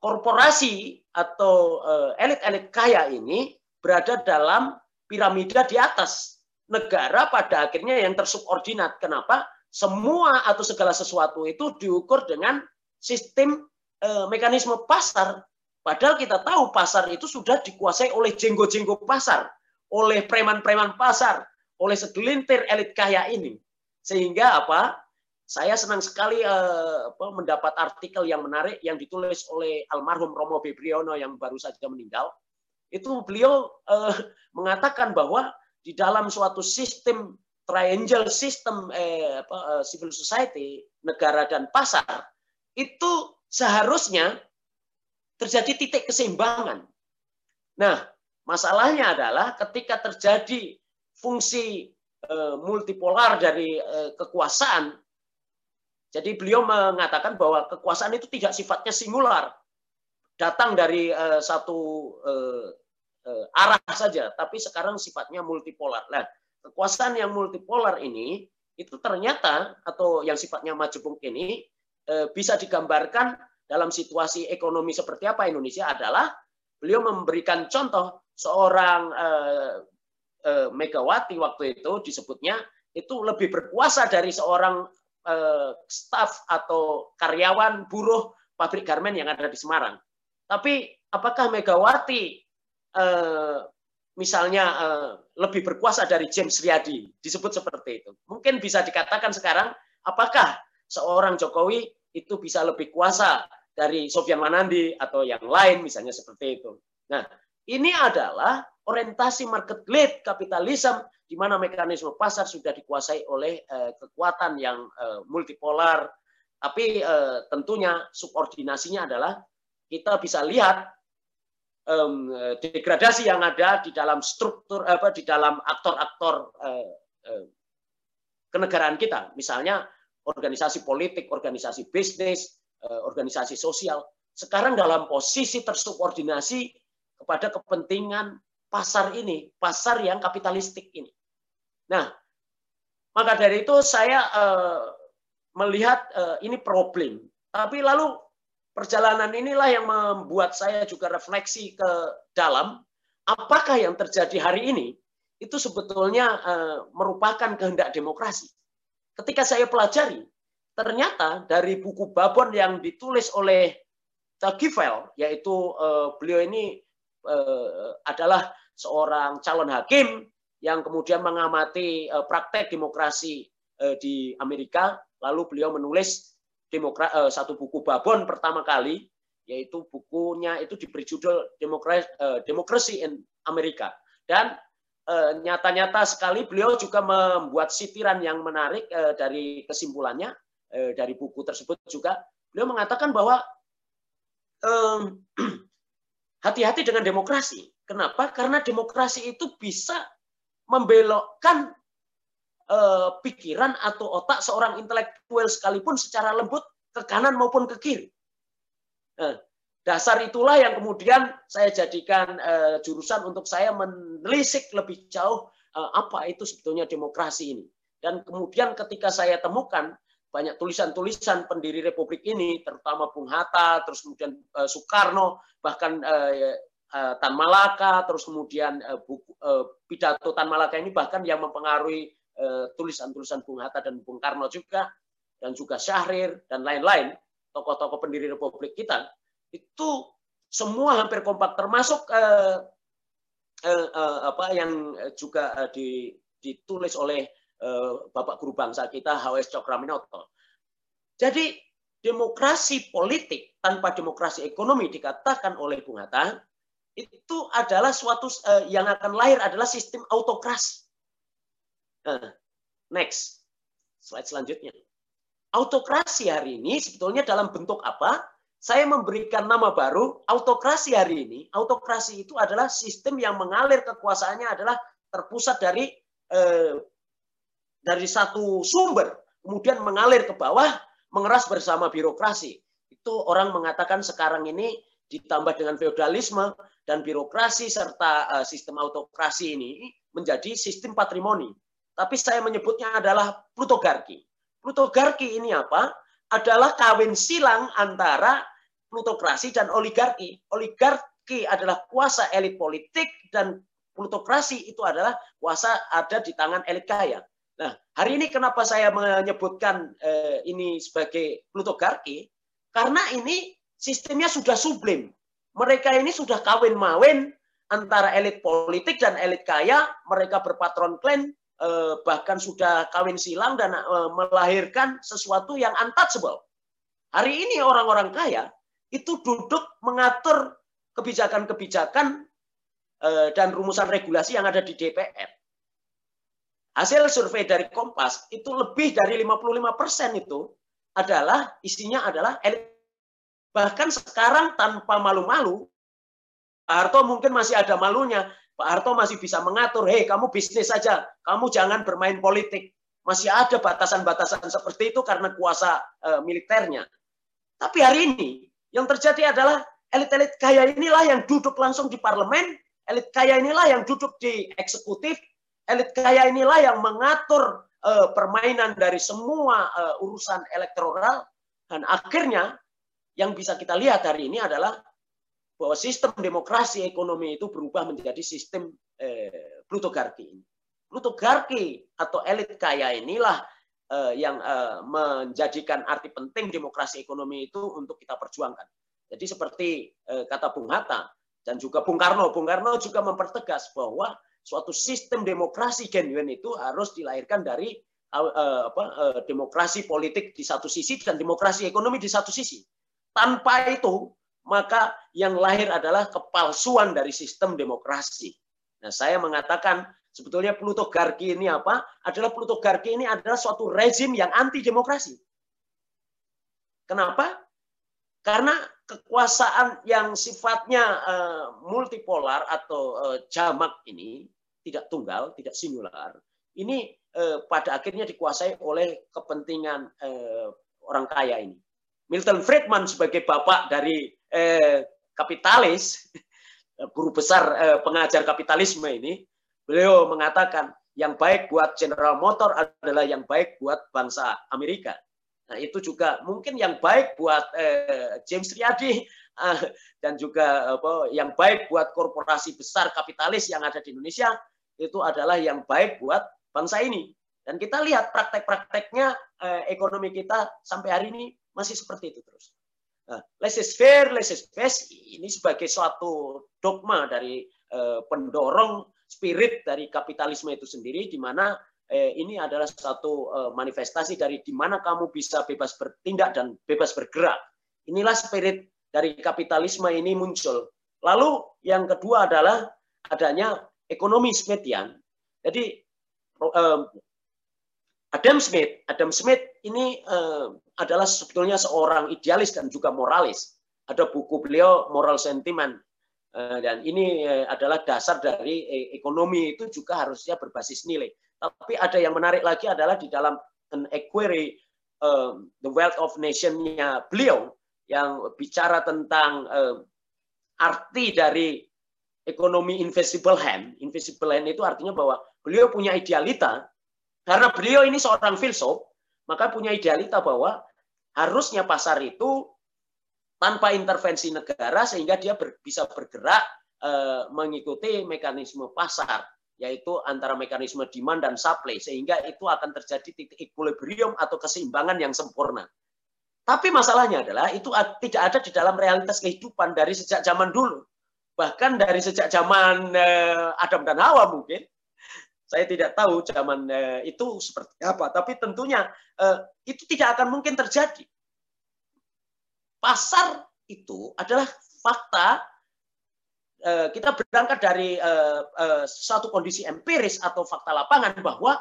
korporasi atau eh, elit-elit kaya ini berada dalam piramida di atas negara pada akhirnya yang tersubordinat. Kenapa? Semua atau segala sesuatu itu diukur dengan sistem eh, mekanisme pasar. Padahal kita tahu pasar itu sudah dikuasai oleh jenggo-jenggo pasar, oleh preman-preman pasar, oleh segelintir elit kaya ini. Sehingga apa? Saya senang sekali apa, mendapat artikel yang menarik yang ditulis oleh almarhum Romo Bebriono yang baru saja meninggal. Itu beliau eh, mengatakan bahwa di dalam suatu sistem triangle system eh, apa, eh, civil society, negara dan pasar, itu seharusnya terjadi titik keseimbangan. Nah, masalahnya adalah ketika terjadi fungsi multipolar dari kekuasaan, jadi beliau mengatakan bahwa kekuasaan itu tidak sifatnya singular, datang dari eh, satu arah saja, tapi sekarang sifatnya multipolar. Nah, kekuasaan yang multipolar ini itu ternyata atau yang sifatnya majemuk ini Eh, bisa digambarkan dalam situasi ekonomi seperti apa Indonesia adalah beliau memberikan contoh seorang eh, eh, Megawati waktu itu disebutnya itu lebih berkuasa dari seorang staf atau karyawan buruh pabrik garmen yang ada di Semarang. Tapi apakah Megawati misalnya lebih berkuasa dari James Riyadi disebut seperti itu? Mungkin bisa dikatakan sekarang apakah seorang Jokowi itu bisa lebih kuasa dari Sofian Manandi atau yang lain misalnya seperti itu. Nah, ini adalah orientasi market led kapitalisme di mana mekanisme pasar sudah dikuasai oleh eh, kekuatan yang eh, multipolar. Tapi eh, tentunya subordinasinya adalah kita bisa lihat eh, degradasi yang ada di dalam struktur apa di dalam aktor-aktor eh, eh, kenegaraan kita. Misalnya organisasi politik, organisasi bisnis, organisasi sosial, sekarang dalam posisi tersubordinasi kepada kepentingan pasar ini, pasar yang kapitalistik ini. Nah, maka dari itu saya uh, melihat uh, ini problem. Tapi lalu perjalanan inilah yang membuat saya juga refleksi ke dalam apakah yang terjadi hari ini itu sebetulnya uh, merupakan kehendak demokrasi ketika saya pelajari, ternyata dari buku Babon yang ditulis oleh Tagifel, yaitu uh, beliau ini uh, adalah seorang calon hakim yang kemudian mengamati uh, praktek demokrasi uh, di Amerika, lalu beliau menulis demokra uh, satu buku Babon pertama kali, yaitu bukunya itu diberi judul Demokrasi, Democracy in Amerika. Dan Eh, nyata-nyata sekali beliau juga membuat sitiran yang menarik eh, dari kesimpulannya eh, dari buku tersebut juga beliau mengatakan bahwa hati-hati dengan demokrasi. Kenapa? Karena demokrasi itu bisa membelokkan pikiran atau otak seorang intelektual sekalipun secara lembut ke kanan maupun ke kiri. Dasar itulah yang kemudian saya jadikan uh, jurusan untuk saya menelisik lebih jauh uh, apa itu sebetulnya demokrasi ini. Dan kemudian ketika saya temukan banyak tulisan-tulisan pendiri Republik ini, terutama Bung Hatta, terus kemudian uh, Soekarno, bahkan uh, uh, Tan Malaka, terus kemudian uh, buku, uh, pidato Tan Malaka ini bahkan yang mempengaruhi tulisan-tulisan Bung Hatta dan Bung Karno juga, dan juga Syahrir dan lain-lain, tokoh-tokoh pendiri Republik kita itu semua hampir kompak termasuk eh, eh, eh, apa yang juga eh, di, ditulis oleh eh, Bapak Guru Bangsa kita H.W.S. Cokraminoto. Jadi demokrasi politik tanpa demokrasi ekonomi dikatakan oleh Bung Hatta itu adalah suatu eh, yang akan lahir adalah sistem autokrasi. Nah, Next. Slide selanjutnya. Autokrasi hari ini sebetulnya dalam bentuk apa? Saya memberikan nama baru, autokrasi hari ini. Autokrasi itu adalah sistem yang mengalir kekuasaannya adalah terpusat dari eh, dari satu sumber, kemudian mengalir ke bawah, mengeras bersama birokrasi. Itu orang mengatakan sekarang ini ditambah dengan feodalisme dan birokrasi serta uh, sistem autokrasi ini menjadi sistem patrimoni. Tapi saya menyebutnya adalah plutogarki. Plutogarki ini apa? Adalah kawin silang antara plutokrasi dan oligarki. Oligarki adalah kuasa elit politik dan plutokrasi itu adalah kuasa ada di tangan elit kaya. Nah, hari ini kenapa saya menyebutkan eh, ini sebagai plutogarki? Karena ini sistemnya sudah sublim. Mereka ini sudah kawin-mawin antara elit politik dan elit kaya. Mereka berpatron klan, Eh, bahkan sudah kawin silang dan eh, melahirkan sesuatu yang untouchable. Hari ini orang-orang kaya itu duduk mengatur kebijakan-kebijakan eh, dan rumusan regulasi yang ada di DPR. Hasil survei dari Kompas itu lebih dari 55 persen itu adalah isinya adalah elit. Bahkan sekarang tanpa malu-malu, Pak Harto mungkin masih ada malunya. Pak Harto masih bisa mengatur, hei kamu bisnis saja, kamu jangan bermain politik. Masih ada batasan-batasan seperti itu karena kuasa e, militernya. Tapi hari ini yang terjadi adalah elit-elit kaya inilah yang duduk langsung di parlemen, elit kaya inilah yang duduk di eksekutif, elit kaya inilah yang mengatur e, permainan dari semua e, urusan elektoral dan akhirnya yang bisa kita lihat hari ini adalah bahwa sistem demokrasi ekonomi itu berubah menjadi sistem eh, plutogarki. Plutogarki atau elit kaya inilah eh, yang eh, menjadikan arti penting demokrasi ekonomi itu untuk kita perjuangkan. Jadi seperti eh, kata Bung Hatta dan juga Bung Karno, Bung Karno juga mempertegas bahwa suatu sistem demokrasi genuine itu harus dilahirkan dari eh, apa, eh, demokrasi politik di satu sisi dan demokrasi ekonomi di satu sisi. Tanpa itu maka yang lahir adalah kepalsuan dari sistem demokrasi. Nah, saya mengatakan sebetulnya plutogarki ini apa? Adalah plutogarki ini adalah suatu rezim yang anti demokrasi. Kenapa? Karena kekuasaan yang sifatnya uh, multipolar atau uh, jamak ini tidak tunggal, tidak singular. Ini uh, pada akhirnya dikuasai oleh kepentingan uh, orang kaya ini. Milton Friedman sebagai bapak dari eh, kapitalis, guru besar eh, pengajar kapitalisme ini, beliau mengatakan yang baik buat General Motor adalah yang baik buat bangsa Amerika. Nah itu juga mungkin yang baik buat eh, James Riyadi eh, dan juga apa, yang baik buat korporasi besar kapitalis yang ada di Indonesia itu adalah yang baik buat bangsa ini. Dan kita lihat praktek-prakteknya eh, ekonomi kita sampai hari ini masih seperti itu terus. Nah, laissez-faire, laissez-faire ini sebagai suatu dogma dari eh, pendorong spirit dari kapitalisme itu sendiri, di mana eh, ini adalah satu eh, manifestasi dari di mana kamu bisa bebas bertindak dan bebas bergerak. Inilah spirit dari kapitalisme ini muncul. Lalu yang kedua adalah adanya ekonomi Smithian. Jadi eh, Adam Smith, Adam Smith ini uh, adalah sebetulnya seorang idealis dan juga moralis. Ada buku beliau Moral Sentiment uh, dan ini uh, adalah dasar dari uh, ekonomi itu juga harusnya berbasis nilai. Tapi ada yang menarik lagi adalah di dalam an equary uh, The Wealth of Nation-nya beliau yang bicara tentang uh, arti dari ekonomi invisible hand. Invisible hand itu artinya bahwa beliau punya idealita karena beliau ini seorang filsuf, maka punya idealita bahwa harusnya pasar itu tanpa intervensi negara sehingga dia ber, bisa bergerak e, mengikuti mekanisme pasar yaitu antara mekanisme demand dan supply sehingga itu akan terjadi titik equilibrium atau keseimbangan yang sempurna. Tapi masalahnya adalah itu tidak ada di dalam realitas kehidupan dari sejak zaman dulu. Bahkan dari sejak zaman eh, Adam dan Hawa mungkin saya tidak tahu zaman eh, itu seperti apa, tapi tentunya eh, itu tidak akan mungkin terjadi. Pasar itu adalah fakta. Eh, kita berangkat dari eh, eh, satu kondisi empiris atau fakta lapangan bahwa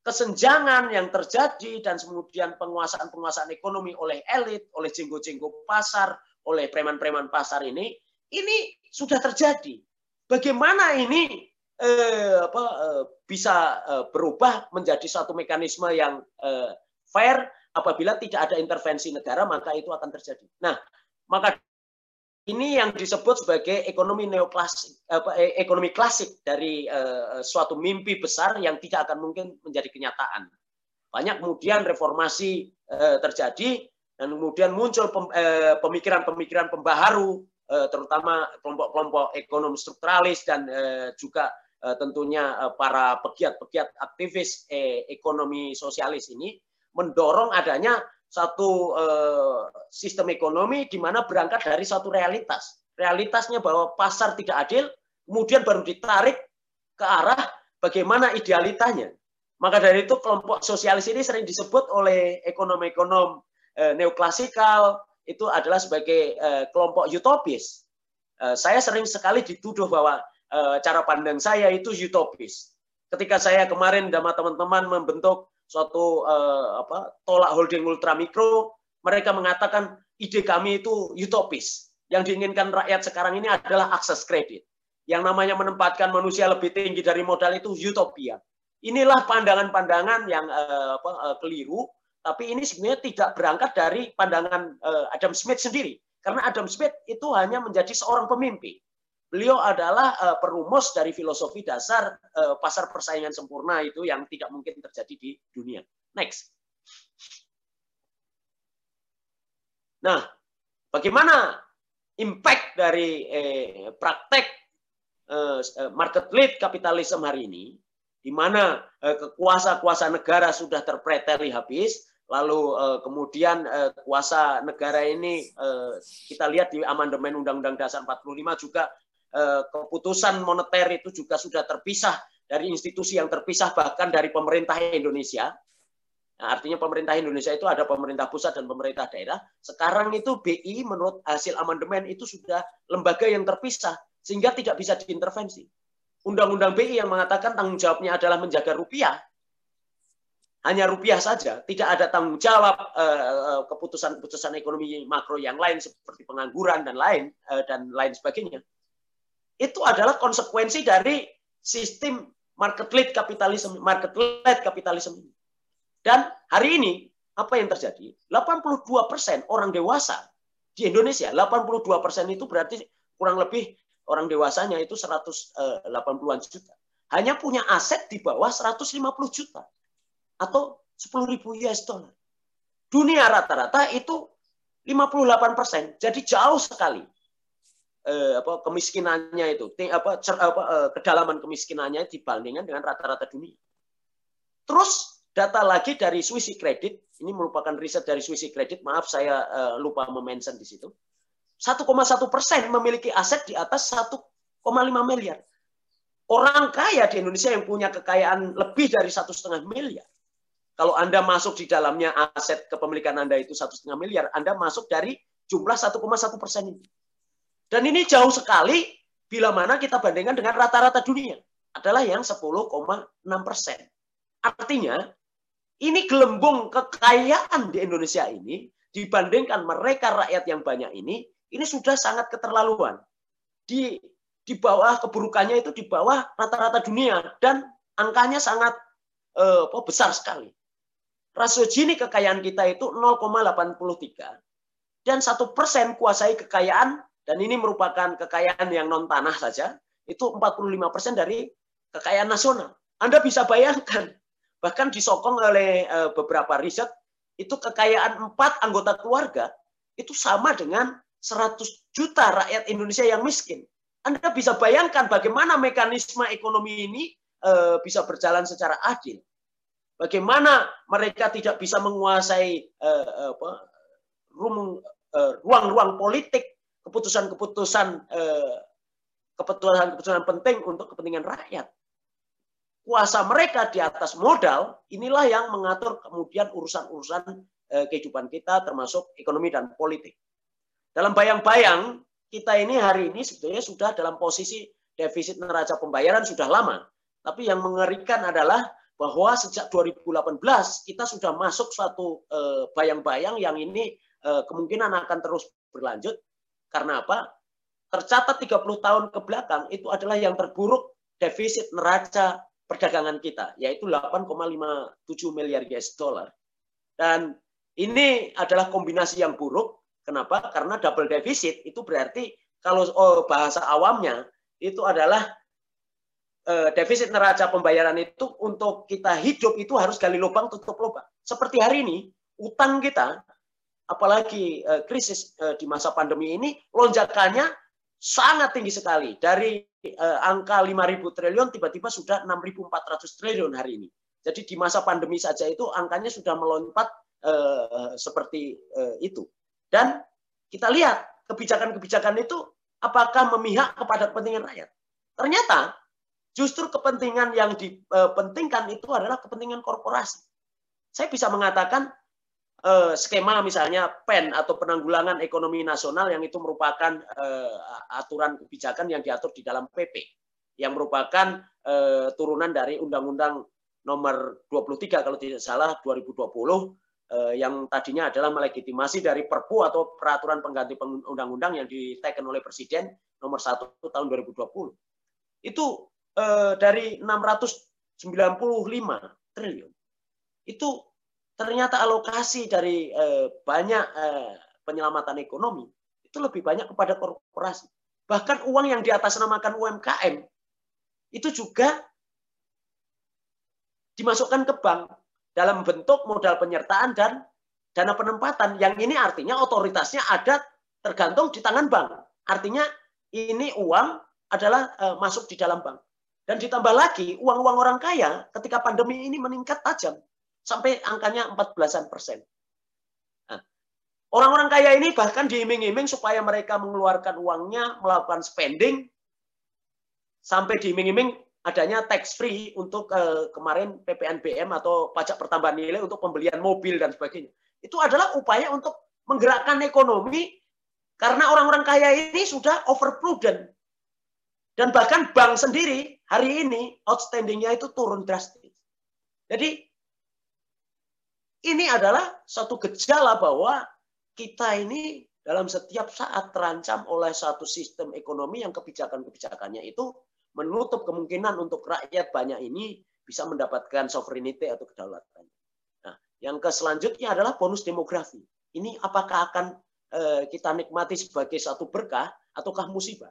kesenjangan yang terjadi dan kemudian penguasaan-penguasaan ekonomi oleh elit, oleh jenggo-jenggo pasar, oleh preman-preman pasar ini, ini sudah terjadi. Bagaimana ini eh, apa, eh, bisa eh, berubah menjadi satu mekanisme yang eh, fair apabila tidak ada intervensi negara maka itu akan terjadi. Nah, maka ini yang disebut sebagai ekonomi neoklasik, eh, ekonomi klasik dari eh, suatu mimpi besar yang tidak akan mungkin menjadi kenyataan. Banyak kemudian reformasi eh, terjadi dan kemudian muncul pemikiran-pemikiran pembaharu, terutama kelompok-kelompok ekonomi strukturalis dan juga tentunya para pegiat-pegiat aktivis ekonomi sosialis ini mendorong adanya satu sistem ekonomi di mana berangkat dari satu realitas. Realitasnya bahwa pasar tidak adil, kemudian baru ditarik ke arah bagaimana idealitanya. Maka dari itu kelompok sosialis ini sering disebut oleh ekonom-ekonom neoklasikal itu adalah sebagai kelompok utopis. Saya sering sekali dituduh bahwa cara pandang saya itu utopis. Ketika saya kemarin sama teman-teman membentuk suatu uh, apa tolak holding ultra mikro, mereka mengatakan ide kami itu utopis. Yang diinginkan rakyat sekarang ini adalah akses kredit. Yang namanya menempatkan manusia lebih tinggi dari modal itu utopia. Inilah pandangan-pandangan yang uh, apa, uh, keliru, tapi ini sebenarnya tidak berangkat dari pandangan uh, Adam Smith sendiri. Karena Adam Smith itu hanya menjadi seorang pemimpi. Beliau adalah uh, perumus dari filosofi dasar uh, pasar persaingan sempurna itu yang tidak mungkin terjadi di dunia. Next. Nah, bagaimana impact dari eh, praktek eh, market lead kapitalisme hari ini, di mana eh, kekuasa-kuasa negara sudah terpreteli habis, lalu eh, kemudian eh, kuasa negara ini eh, kita lihat di amandemen Undang-Undang Dasar 45 juga Eh, keputusan moneter itu juga sudah terpisah dari institusi yang terpisah bahkan dari pemerintah Indonesia. Nah, artinya pemerintah Indonesia itu ada pemerintah pusat dan pemerintah daerah. Sekarang itu BI menurut hasil amandemen itu sudah lembaga yang terpisah sehingga tidak bisa diintervensi. Undang-undang BI yang mengatakan tanggung jawabnya adalah menjaga rupiah, hanya rupiah saja, tidak ada tanggung jawab eh, keputusan-keputusan ekonomi makro yang lain seperti pengangguran dan lain dan lain sebagainya itu adalah konsekuensi dari sistem market led kapitalisme market led kapitalisme ini. Dan hari ini apa yang terjadi? 82% orang dewasa di Indonesia, 82% itu berarti kurang lebih orang dewasanya itu 180-an juta. Hanya punya aset di bawah 150 juta atau 10 ribu US dollar. Dunia rata-rata itu 58 persen, jadi jauh sekali eh, apa kemiskinannya itu apa, cer, apa eh, kedalaman kemiskinannya dibandingkan dengan rata-rata dunia. Terus data lagi dari Swiss Credit, ini merupakan riset dari Swiss Credit, maaf saya eh, lupa memention di situ. 1,1 persen memiliki aset di atas 1,5 miliar. Orang kaya di Indonesia yang punya kekayaan lebih dari satu setengah miliar. Kalau Anda masuk di dalamnya aset kepemilikan Anda itu satu setengah miliar, Anda masuk dari jumlah 1,1 persen ini. Dan ini jauh sekali bila mana kita bandingkan dengan rata-rata dunia adalah yang 10,6 persen. Artinya ini gelembung kekayaan di Indonesia ini dibandingkan mereka rakyat yang banyak ini ini sudah sangat keterlaluan. Di di bawah keburukannya itu di bawah rata-rata dunia dan angkanya sangat eh, besar sekali. Rasio Gini kekayaan kita itu 0,83 dan satu persen kuasai kekayaan dan ini merupakan kekayaan yang non tanah saja, itu 45% dari kekayaan nasional. Anda bisa bayangkan, bahkan disokong oleh eh, beberapa riset, itu kekayaan empat anggota keluarga itu sama dengan 100 juta rakyat Indonesia yang miskin. Anda bisa bayangkan bagaimana mekanisme ekonomi ini eh, bisa berjalan secara adil. Bagaimana mereka tidak bisa menguasai eh, ruang-ruang politik keputusan-keputusan eh, keputusan-keputusan penting untuk kepentingan rakyat. Kuasa mereka di atas modal inilah yang mengatur kemudian urusan-urusan eh, kehidupan kita termasuk ekonomi dan politik. Dalam bayang-bayang kita ini hari ini sebetulnya sudah dalam posisi defisit neraca pembayaran sudah lama. Tapi yang mengerikan adalah bahwa sejak 2018 kita sudah masuk suatu eh, bayang-bayang yang ini kemungkinan akan terus berlanjut karena apa? Tercatat 30 tahun ke belakang itu adalah yang terburuk defisit neraca perdagangan kita yaitu 8,57 miliar US dollar. Dan ini adalah kombinasi yang buruk. Kenapa? Karena double defisit itu berarti kalau oh, bahasa awamnya itu adalah Eh, defisit neraca pembayaran itu untuk kita hidup itu harus gali lubang tutup lubang. Seperti hari ini utang kita apalagi eh, krisis eh, di masa pandemi ini lonjakannya sangat tinggi sekali dari angka 5.000 triliun tiba-tiba sudah 6.400 triliun hari ini. Jadi di masa pandemi saja itu angkanya sudah melompat seperti itu. Dan kita lihat kebijakan-kebijakan itu apakah memihak kepada kepentingan rakyat. Ternyata Justru kepentingan yang dipentingkan itu adalah kepentingan korporasi. Saya bisa mengatakan eh, skema misalnya PEN atau penanggulangan ekonomi nasional yang itu merupakan eh, aturan kebijakan yang diatur di dalam PP yang merupakan eh, turunan dari Undang-Undang nomor 23 kalau tidak salah 2020 yang tadinya adalah melegitimasi dari Perpu atau peraturan pengganti undang-undang yang diteken oleh Presiden nomor 1 tahun 2020. Itu eh, dari 695 triliun itu ternyata alokasi dari eh, banyak eh, penyelamatan ekonomi itu lebih banyak kepada korporasi. Bahkan uang yang diatasnamakan UMKM itu juga dimasukkan ke bank dalam bentuk modal penyertaan dan dana penempatan. Yang ini artinya otoritasnya ada tergantung di tangan bank. Artinya ini uang adalah uh, masuk di dalam bank. Dan ditambah lagi, uang-uang orang kaya ketika pandemi ini meningkat tajam. Sampai angkanya 14-an persen. Nah, orang-orang kaya ini bahkan diiming-iming supaya mereka mengeluarkan uangnya, melakukan spending, sampai diiming-iming adanya tax free untuk eh, kemarin PPNBM atau pajak pertambahan nilai untuk pembelian mobil dan sebagainya. Itu adalah upaya untuk menggerakkan ekonomi karena orang-orang kaya ini sudah over prudent. Dan bahkan bank sendiri hari ini outstandingnya itu turun drastis. Jadi ini adalah satu gejala bahwa kita ini dalam setiap saat terancam oleh satu sistem ekonomi yang kebijakan-kebijakannya itu menutup kemungkinan untuk rakyat banyak ini bisa mendapatkan sovereignty atau kedaulatan. Nah, yang ke selanjutnya adalah bonus demografi. Ini apakah akan eh, kita nikmati sebagai satu berkah ataukah musibah?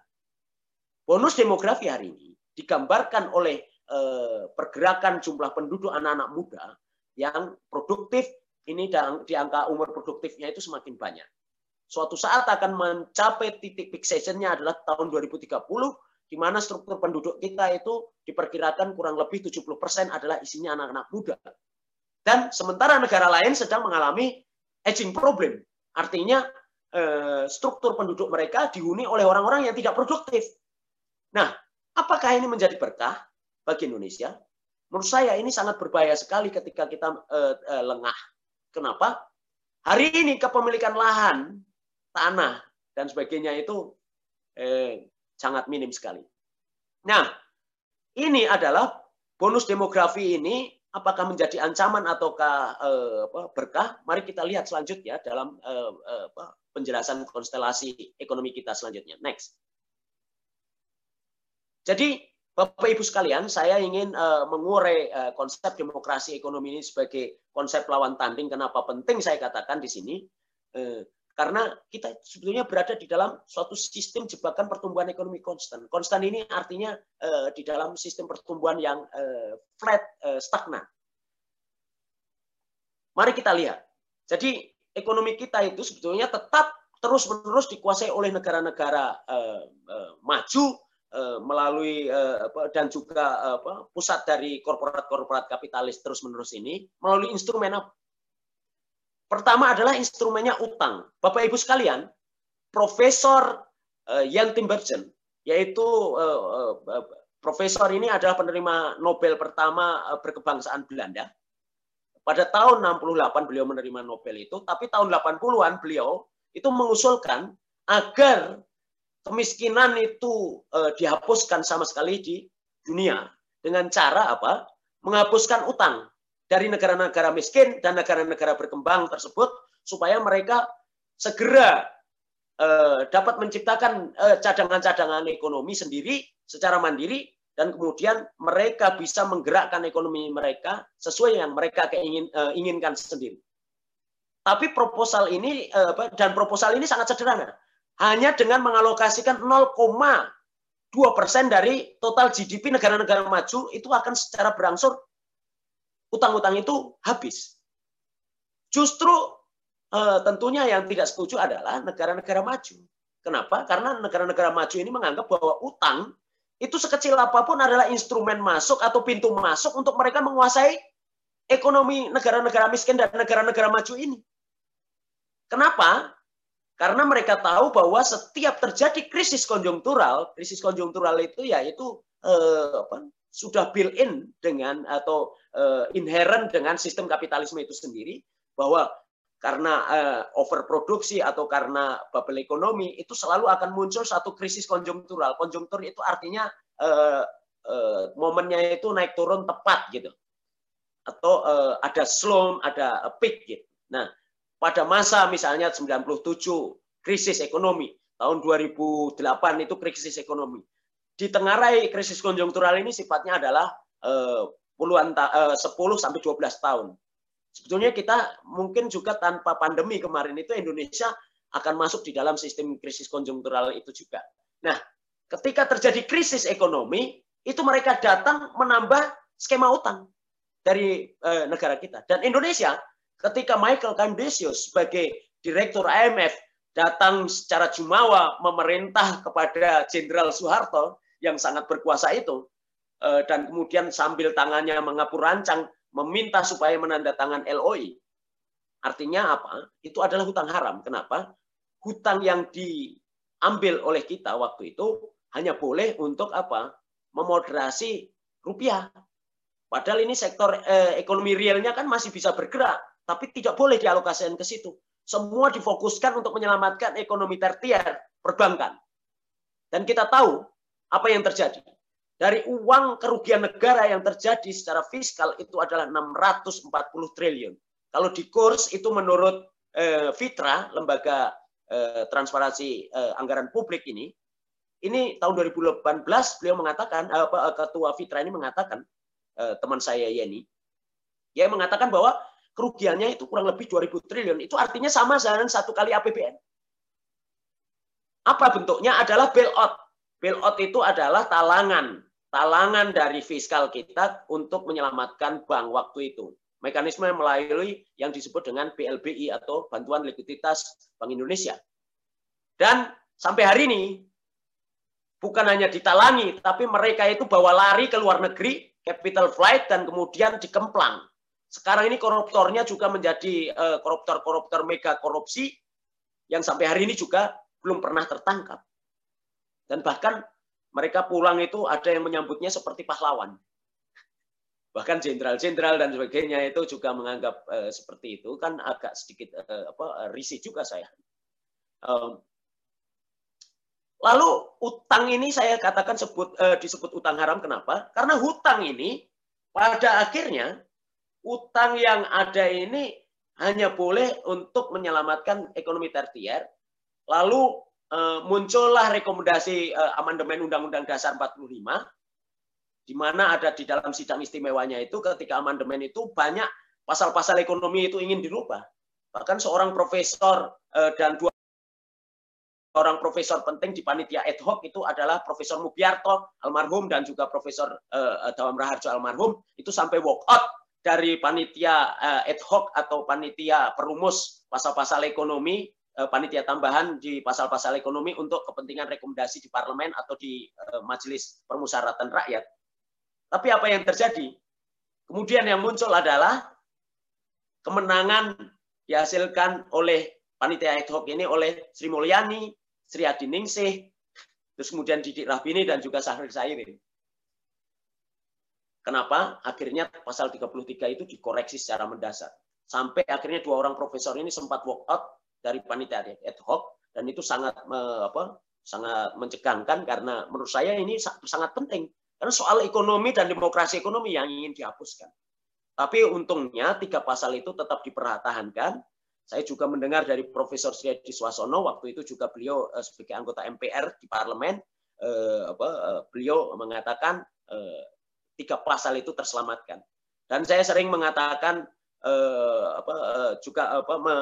Bonus demografi hari ini digambarkan oleh eh, pergerakan jumlah penduduk anak-anak muda yang produktif ini di angka umur produktifnya itu semakin banyak. Suatu saat akan mencapai titik fixationnya adalah tahun 2030 di mana struktur penduduk kita itu diperkirakan kurang lebih 70% adalah isinya anak-anak muda. Dan sementara negara lain sedang mengalami aging problem. Artinya eh, struktur penduduk mereka dihuni oleh orang-orang yang tidak produktif. Nah, apakah ini menjadi berkah bagi Indonesia? Menurut saya ini sangat berbahaya sekali ketika kita uh, uh, lengah. Kenapa? Hari ini kepemilikan lahan, tanah, dan sebagainya itu eh, sangat minim sekali. Nah, ini adalah bonus demografi ini apakah menjadi ancaman ataukah eh, berkah? Mari kita lihat selanjutnya dalam eh, eh, penjelasan konstelasi ekonomi kita selanjutnya. Next. Jadi Bapak Ibu sekalian, saya ingin uh, mengurai uh, konsep demokrasi ekonomi ini sebagai konsep lawan tanding. Kenapa penting saya katakan di sini? Uh, karena kita sebetulnya berada di dalam suatu sistem jebakan pertumbuhan ekonomi konstan. Konstan ini artinya uh, di dalam sistem pertumbuhan yang uh, flat, uh, stagnan. Mari kita lihat. Jadi ekonomi kita itu sebetulnya tetap terus-menerus dikuasai oleh negara-negara uh, uh, maju melalui eh, dan juga apa, pusat dari korporat-korporat kapitalis terus-menerus ini melalui instrumen apa? Pertama adalah instrumennya utang. Bapak Ibu sekalian, Profesor Jan Timbergen, yaitu profesor ini adalah penerima Nobel pertama berkebangsaan Belanda. Pada tahun 68 beliau menerima Nobel itu, tapi tahun 80-an beliau itu mengusulkan agar kemiskinan itu eh, dihapuskan sama sekali di dunia dengan cara apa? menghapuskan utang dari negara-negara miskin dan negara-negara berkembang tersebut supaya mereka segera eh, dapat menciptakan eh, cadangan-cadangan ekonomi sendiri secara mandiri dan kemudian mereka bisa menggerakkan ekonomi mereka sesuai yang mereka keingin, inginkan sendiri. Tapi proposal ini dan proposal ini sangat sederhana. Hanya dengan mengalokasikan 0,2 persen dari total GDP negara-negara maju itu akan secara berangsur utang-utang itu habis. Justru uh, tentunya yang tidak setuju adalah negara-negara maju. Kenapa? Karena negara-negara maju ini menganggap bahwa utang itu sekecil apa pun adalah instrumen masuk atau pintu masuk untuk mereka menguasai ekonomi negara-negara miskin dan negara-negara maju ini. Kenapa? Karena mereka tahu bahwa setiap terjadi krisis konjunktural, krisis konjunktural itu yaitu eh, apa, sudah built-in dengan atau eh, inherent dengan sistem kapitalisme itu sendiri bahwa karena uh, overproduksi atau karena bubble ekonomi itu selalu akan muncul satu krisis konjunktural. Konjunktur itu artinya uh, uh, momennya itu naik turun tepat gitu. Atau uh, ada slump, ada peak gitu. Nah, pada masa misalnya 97 krisis ekonomi, tahun 2008 itu krisis ekonomi. Di Ditengarai krisis konjunktural ini sifatnya adalah uh, puluhan uh, 10 sampai 12 tahun Sebetulnya kita mungkin juga tanpa pandemi kemarin itu Indonesia akan masuk di dalam sistem krisis konjunktural itu juga. Nah, ketika terjadi krisis ekonomi, itu mereka datang menambah skema utang dari e, negara kita. Dan Indonesia, ketika Michael Kandesius sebagai direktur IMF datang secara jumawa memerintah kepada Jenderal Soeharto yang sangat berkuasa itu, e, dan kemudian sambil tangannya mengapur rancang meminta supaya menandatangan LOI, artinya apa? Itu adalah hutang haram. Kenapa? Hutang yang diambil oleh kita waktu itu hanya boleh untuk apa? Memoderasi rupiah. Padahal ini sektor eh, ekonomi realnya kan masih bisa bergerak, tapi tidak boleh dialokasikan ke situ. Semua difokuskan untuk menyelamatkan ekonomi tertier perbankan. Dan kita tahu apa yang terjadi dari uang kerugian negara yang terjadi secara fiskal itu adalah 640 triliun. Kalau di kurs itu menurut eh, Fitra, lembaga eh, transparansi eh, anggaran publik ini, ini tahun 2018 beliau mengatakan, eh, apa, ketua Fitra ini mengatakan, eh, teman saya Yeni, dia mengatakan bahwa kerugiannya itu kurang lebih 2000 triliun. Itu artinya sama dengan satu kali APBN. Apa bentuknya? Adalah bailout. Bailout itu adalah talangan talangan dari fiskal kita untuk menyelamatkan bank waktu itu. Mekanisme melalui yang disebut dengan BLBI atau Bantuan Likuiditas Bank Indonesia. Dan sampai hari ini bukan hanya ditalangi, tapi mereka itu bawa lari ke luar negeri, capital flight, dan kemudian dikemplang. Sekarang ini koruptornya juga menjadi eh, koruptor-koruptor mega korupsi yang sampai hari ini juga belum pernah tertangkap. Dan bahkan mereka pulang itu ada yang menyambutnya seperti pahlawan. Bahkan jenderal-jenderal dan sebagainya itu juga menganggap uh, seperti itu kan agak sedikit uh, apa risih juga saya. Lalu utang ini saya katakan sebut disebut utang haram kenapa? Karena hutang ini pada akhirnya utang yang ada ini hanya boleh untuk menyelamatkan ekonomi tertier. Lalu Eh, muncullah rekomendasi uh, amandemen Undang-Undang Dasar 45 di mana ada di dalam sidang istimewanya itu ketika amandemen itu banyak pasal-pasal ekonomi itu ingin dirubah. Bahkan seorang profesor uh, dan dua orang profesor penting di panitia ad hoc itu adalah Profesor Mubiarto almarhum dan juga Profesor uh, Dawam Raharjo almarhum itu sampai walk out dari panitia uh, ad hoc atau panitia perumus pasal-pasal ekonomi Eh, panitia tambahan di pasal-pasal ekonomi untuk kepentingan rekomendasi di parlemen atau di eh, majelis permusyawaratan rakyat. Tapi apa yang terjadi? Kemudian yang muncul adalah kemenangan dihasilkan oleh panitia ad hoc ini oleh Sri Mulyani, Sri Adi Ningsih, terus kemudian Didik Rahbini dan juga Sahrir Sairin. Kenapa? Akhirnya pasal 33 itu dikoreksi secara mendasar. Sampai akhirnya dua orang profesor ini sempat walk out dari panitia ad hoc dan itu sangat apa sangat mencegangkan karena menurut saya ini sangat penting Karena soal ekonomi dan demokrasi ekonomi yang ingin dihapuskan. Tapi untungnya tiga pasal itu tetap dipertahankan. Saya juga mendengar dari Profesor Sriadi Swasono waktu itu juga beliau eh, sebagai anggota MPR di parlemen eh, apa, eh, beliau mengatakan eh, tiga pasal itu terselamatkan. Dan saya sering mengatakan eh, apa, eh, juga apa, me,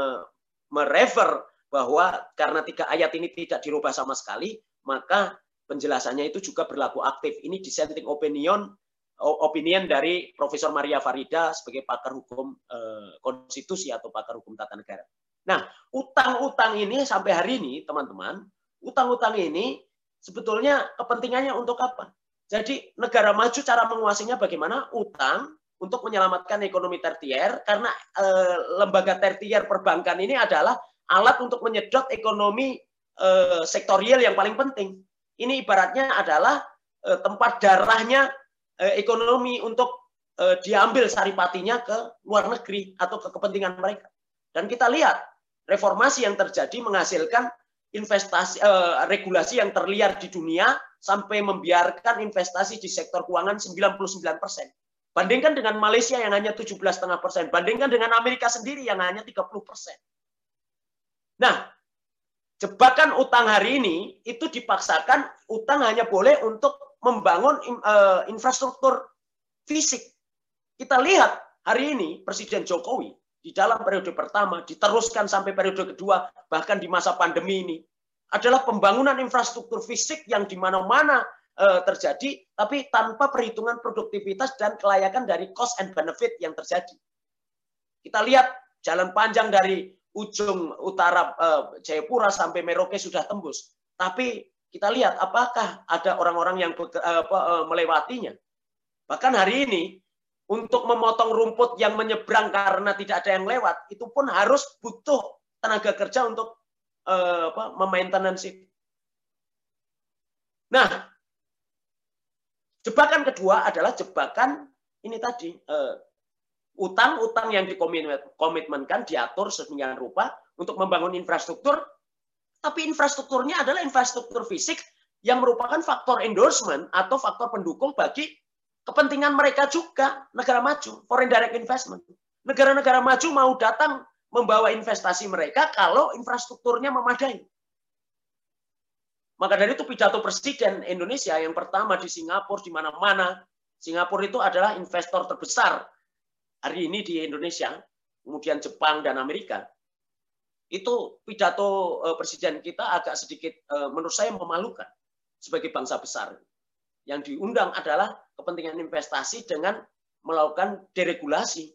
merefer bahwa karena tiga ayat ini tidak dirubah sama sekali, maka penjelasannya itu juga berlaku aktif. Ini dissenting opinion opinion dari Profesor Maria Farida sebagai pakar hukum eh, konstitusi atau pakar hukum tata negara. Nah, utang-utang ini sampai hari ini, teman-teman, utang-utang ini sebetulnya kepentingannya untuk apa? Jadi negara maju cara menguasainya bagaimana? Utang untuk menyelamatkan ekonomi tertier karena eh, lembaga tertier perbankan ini adalah alat untuk menyedot ekonomi eh, sektorial yang paling penting. Ini ibaratnya adalah eh, tempat darahnya eh, ekonomi untuk eh, diambil saripatinya ke luar negeri atau ke kepentingan mereka. Dan kita lihat reformasi yang terjadi menghasilkan investasi eh, regulasi yang terliar di dunia sampai membiarkan investasi di sektor keuangan 99 persen. Bandingkan dengan Malaysia yang hanya 17,5 persen. Bandingkan dengan Amerika sendiri yang hanya 30 persen. Nah, jebakan utang hari ini itu dipaksakan utang hanya boleh untuk membangun uh, infrastruktur fisik. Kita lihat hari ini Presiden Jokowi di dalam periode pertama diteruskan sampai periode kedua bahkan di masa pandemi ini adalah pembangunan infrastruktur fisik yang di mana-mana uh, terjadi tapi tanpa perhitungan produktivitas dan kelayakan dari cost and benefit yang terjadi. Kita lihat jalan panjang dari ujung utara uh, Jayapura sampai Merauke sudah tembus. Tapi kita lihat apakah ada orang-orang yang uh, melewatinya. Bahkan hari ini untuk memotong rumput yang menyeberang karena tidak ada yang lewat itu pun harus butuh tenaga kerja untuk uh, apa, memaintenance itu. Nah, jebakan kedua adalah jebakan ini tadi uh, utang-utang yang dikomitmenkan diatur sedemikian rupa untuk membangun infrastruktur, tapi infrastrukturnya adalah infrastruktur fisik yang merupakan faktor endorsement atau faktor pendukung bagi kepentingan mereka juga negara maju, foreign direct investment. Negara-negara maju mau datang membawa investasi mereka kalau infrastrukturnya memadai. Maka dari itu pidato Presiden Indonesia yang pertama di Singapura, di mana-mana, Singapura itu adalah investor terbesar hari ini di Indonesia, kemudian Jepang dan Amerika, itu pidato eh, presiden kita agak sedikit eh, menurut saya memalukan sebagai bangsa besar. Yang diundang adalah kepentingan investasi dengan melakukan deregulasi.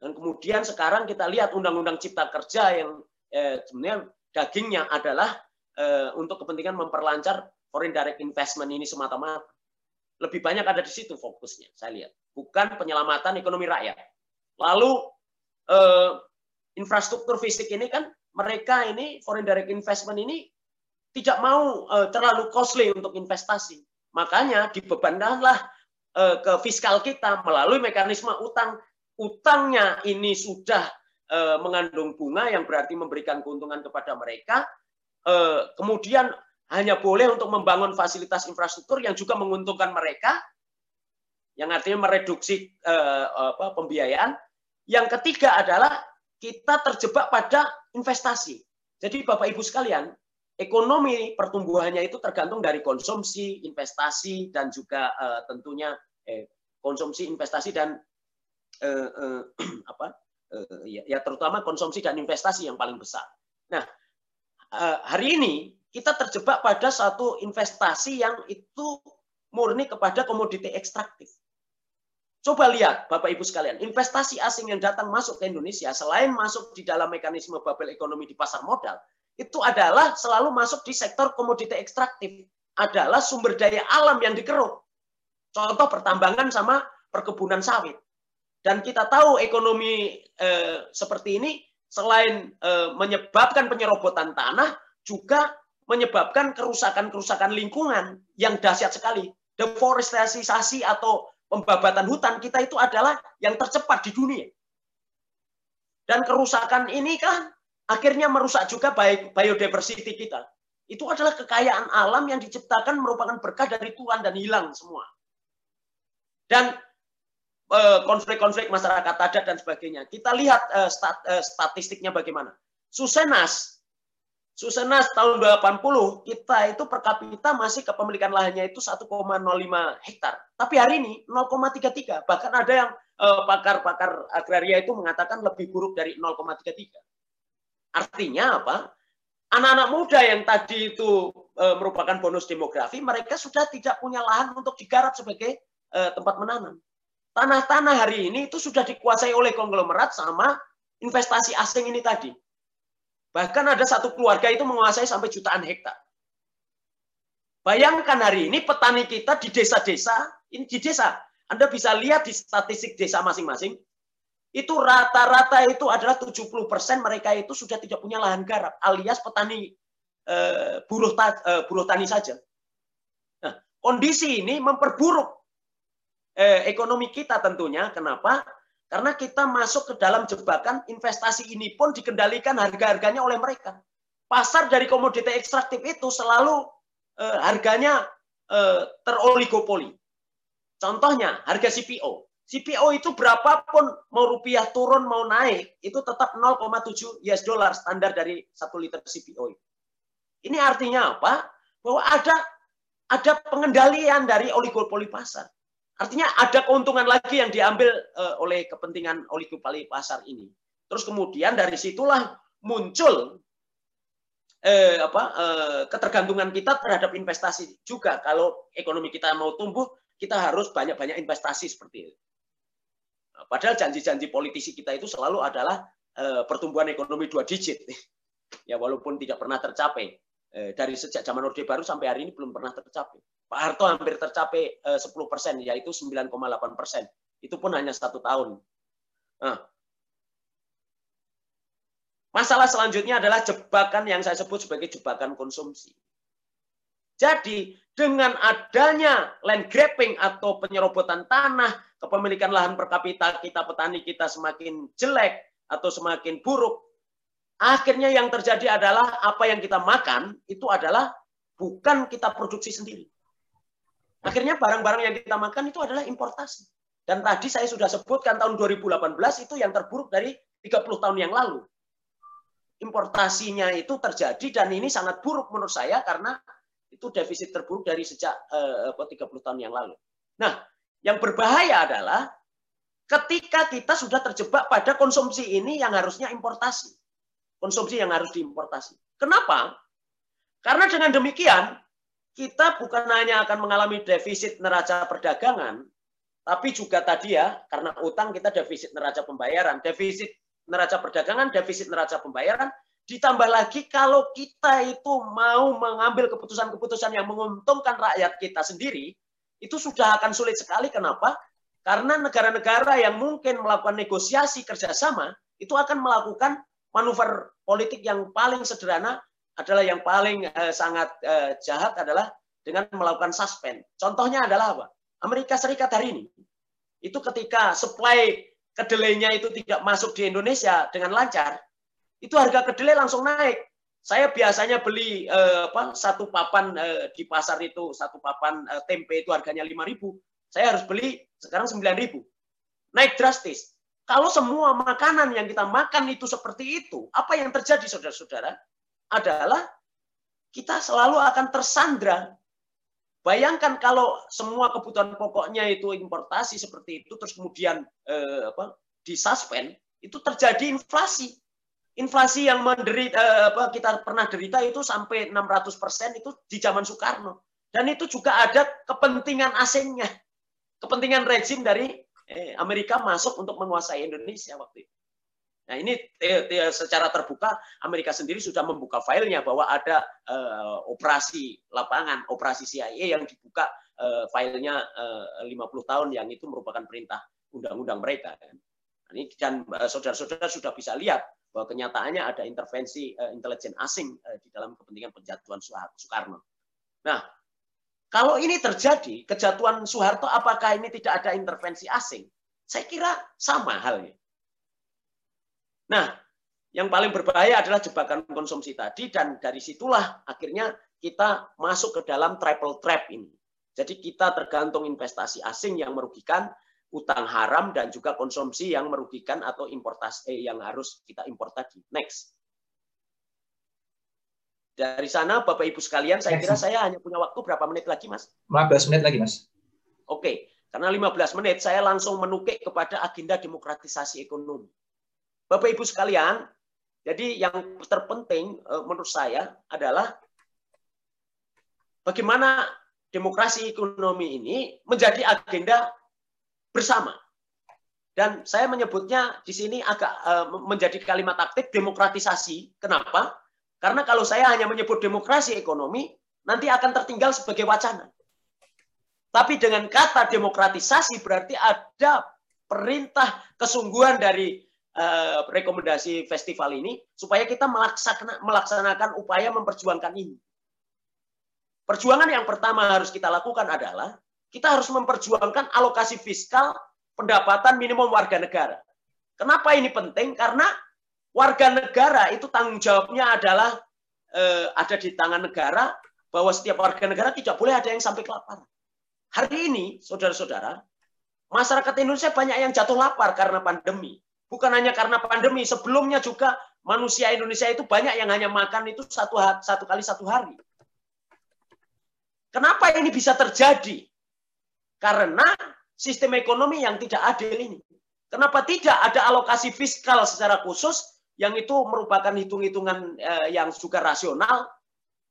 Dan kemudian sekarang kita lihat undang-undang cipta kerja yang eh, sebenarnya dagingnya adalah eh, untuk kepentingan memperlancar foreign direct investment ini semata-mata. Lebih banyak ada di situ fokusnya, saya lihat. Bukan penyelamatan ekonomi rakyat. Lalu eh, infrastruktur fisik ini kan mereka ini foreign direct investment ini tidak mau eh, terlalu costly untuk investasi. Makanya dibebankanlah eh, ke fiskal kita melalui mekanisme utang. Utangnya ini sudah eh, mengandung bunga yang berarti memberikan keuntungan kepada mereka. Eh, kemudian hanya boleh untuk membangun fasilitas infrastruktur yang juga menguntungkan mereka yang artinya mereduksi uh, apa, pembiayaan. Yang ketiga adalah kita terjebak pada investasi. Jadi Bapak Ibu sekalian, ekonomi pertumbuhannya itu tergantung dari konsumsi, investasi dan juga uh, tentunya eh, konsumsi, investasi dan uh, uh, apa? Uh, ya, ya terutama konsumsi dan investasi yang paling besar. Nah, uh, hari ini kita terjebak pada satu investasi yang itu murni kepada komoditi ekstraktif. Coba lihat Bapak Ibu sekalian, investasi asing yang datang masuk ke Indonesia selain masuk di dalam mekanisme bubble ekonomi di pasar modal, itu adalah selalu masuk di sektor komoditi ekstraktif, adalah sumber daya alam yang dikeruk. Contoh pertambangan sama perkebunan sawit. Dan kita tahu ekonomi eh, seperti ini selain eh, menyebabkan penyerobotan tanah, juga menyebabkan kerusakan-kerusakan lingkungan yang dahsyat sekali. Deforestasi atau pembabatan hutan kita itu adalah yang tercepat di dunia. Dan kerusakan ini kan akhirnya merusak juga baik biodiversity kita. Itu adalah kekayaan alam yang diciptakan merupakan berkah dari Tuhan dan hilang semua. Dan konflik-konflik masyarakat adat dan sebagainya. Kita lihat eh, eh, statistiknya bagaimana. Susenas, Susenas tahun 80 kita itu per kapita masih kepemilikan lahannya itu 1,05 hektar. Tapi hari ini 0,33. Bahkan ada yang pakar-pakar agraria itu mengatakan lebih buruk dari 0,33. Artinya apa? Anak-anak muda yang tadi itu merupakan bonus demografi, mereka sudah tidak punya lahan untuk digarap sebagai tempat menanam tanah-tanah hari ini itu sudah dikuasai oleh konglomerat sama investasi asing ini tadi. Bahkan ada satu keluarga itu menguasai sampai jutaan hektar. Bayangkan hari ini petani kita di desa-desa, ini di desa. Anda bisa lihat di statistik desa masing-masing, itu rata-rata itu adalah 70% mereka itu sudah tidak punya lahan garap, alias petani eh, buruh, eh, buruh tani saja. Nah, kondisi ini memperburuk eh, ekonomi kita tentunya. Kenapa? Karena kita masuk ke dalam jebakan investasi ini pun dikendalikan harga-harganya oleh mereka. Pasar dari komoditi ekstraktif itu selalu eh, harganya eh, teroligopoli. Contohnya harga CPO. CPO itu berapapun mau rupiah turun mau naik itu tetap 0,7 US dollar standar dari satu liter CPO. Ini artinya apa? Bahwa ada ada pengendalian dari oligopoli pasar. Artinya ada keuntungan lagi yang diambil uh, oleh kepentingan oligopoli pasar ini. Terus kemudian dari situlah muncul eh, apa, eh, ketergantungan kita terhadap investasi juga. Kalau ekonomi kita mau tumbuh, kita harus banyak-banyak investasi seperti itu. Nah, padahal janji-janji politisi kita itu selalu adalah eh, pertumbuhan ekonomi dua digit. ya walaupun tidak pernah tercapai. Eh, dari sejak zaman Orde Baru sampai hari ini belum pernah tercapai. Pak Harto hampir tercapai 10 eh, persen, yaitu 9,8 persen. Itu pun hanya satu tahun. Nah, masalah selanjutnya adalah jebakan yang saya sebut sebagai jebakan konsumsi. Jadi dengan adanya land grabbing atau penyerobotan tanah, kepemilikan lahan per kapita kita petani kita semakin jelek atau semakin buruk, akhirnya yang terjadi adalah apa yang kita makan itu adalah bukan kita produksi sendiri. Akhirnya barang-barang yang kita makan itu adalah importasi. Dan tadi saya sudah sebutkan tahun 2018 itu yang terburuk dari 30 tahun yang lalu. Importasinya itu terjadi dan ini sangat buruk menurut saya karena itu defisit terburuk dari sejak eh, 30 tahun yang lalu. Nah, yang berbahaya adalah ketika kita sudah terjebak pada konsumsi ini yang harusnya importasi. Konsumsi yang harus diimportasi. Kenapa? Karena dengan demikian kita bukan hanya akan mengalami defisit neraca perdagangan, tapi juga tadi ya, karena utang kita defisit neraca pembayaran, defisit neraca perdagangan, defisit neraca pembayaran, ditambah lagi kalau kita itu mau mengambil keputusan-keputusan yang menguntungkan rakyat kita sendiri, itu sudah akan sulit sekali. Kenapa? Karena negara-negara yang mungkin melakukan negosiasi kerjasama, itu akan melakukan manuver politik yang paling sederhana adalah yang paling uh, sangat uh, jahat adalah dengan melakukan suspend. Contohnya adalah apa? Amerika Serikat hari ini itu ketika supply kedelainya itu tidak masuk di Indonesia dengan lancar, itu harga kedelai langsung naik. Saya biasanya beli uh, apa satu papan uh, di pasar itu satu papan uh, tempe itu harganya 5.000. Saya harus beli sekarang 9.000. Naik drastis. Kalau semua makanan yang kita makan itu seperti itu, apa yang terjadi saudara-saudara? Adalah kita selalu akan tersandra. Bayangkan kalau semua kebutuhan pokoknya itu importasi seperti itu, terus kemudian eh, apa, disuspend, itu terjadi inflasi. Inflasi yang menderita, eh, apa, kita pernah derita itu sampai 600 persen itu di zaman Soekarno. Dan itu juga ada kepentingan asingnya, kepentingan rezim dari eh, Amerika masuk untuk menguasai Indonesia waktu itu. Nah ini secara terbuka Amerika sendiri sudah membuka filenya bahwa ada uh, operasi lapangan, operasi CIA yang dibuka uh, filenya uh, 50 tahun yang itu merupakan perintah undang-undang mereka. Nah, ini dan saudara-saudara sudah bisa lihat bahwa kenyataannya ada intervensi uh, intelijen asing uh, di dalam kepentingan penjatuhan Soekarno. Nah, kalau ini terjadi, kejatuhan Soeharto, apakah ini tidak ada intervensi asing? Saya kira sama halnya. Nah, yang paling berbahaya adalah jebakan konsumsi tadi dan dari situlah akhirnya kita masuk ke dalam triple trap ini. Jadi kita tergantung investasi asing yang merugikan, utang haram dan juga konsumsi yang merugikan atau importasi eh, yang harus kita impor tadi. Next. Dari sana Bapak Ibu sekalian, saya kira saya hanya punya waktu berapa menit lagi, Mas? 15 menit lagi, Mas. Oke, karena 15 menit saya langsung menukik kepada agenda demokratisasi ekonomi. Bapak Ibu sekalian, jadi yang terpenting eh, menurut saya adalah bagaimana demokrasi ekonomi ini menjadi agenda bersama. Dan saya menyebutnya di sini agak eh, menjadi kalimat aktif demokratisasi. Kenapa? Karena kalau saya hanya menyebut demokrasi ekonomi, nanti akan tertinggal sebagai wacana. Tapi dengan kata demokratisasi berarti ada perintah kesungguhan dari uh, rekomendasi festival ini supaya kita melaksanakan, melaksanakan upaya memperjuangkan ini. Perjuangan yang pertama harus kita lakukan adalah kita harus memperjuangkan alokasi fiskal pendapatan minimum warga negara. Kenapa ini penting? Karena warga negara itu tanggung jawabnya adalah eh, ada di tangan negara bahwa setiap warga negara tidak boleh ada yang sampai kelaparan. Hari ini, saudara-saudara, masyarakat Indonesia banyak yang jatuh lapar karena pandemi. Bukan hanya karena pandemi, sebelumnya juga manusia Indonesia itu banyak yang hanya makan itu satu satu kali satu hari. Kenapa ini bisa terjadi? Karena sistem ekonomi yang tidak adil ini. Kenapa tidak ada alokasi fiskal secara khusus yang itu merupakan hitung-hitungan eh, yang juga rasional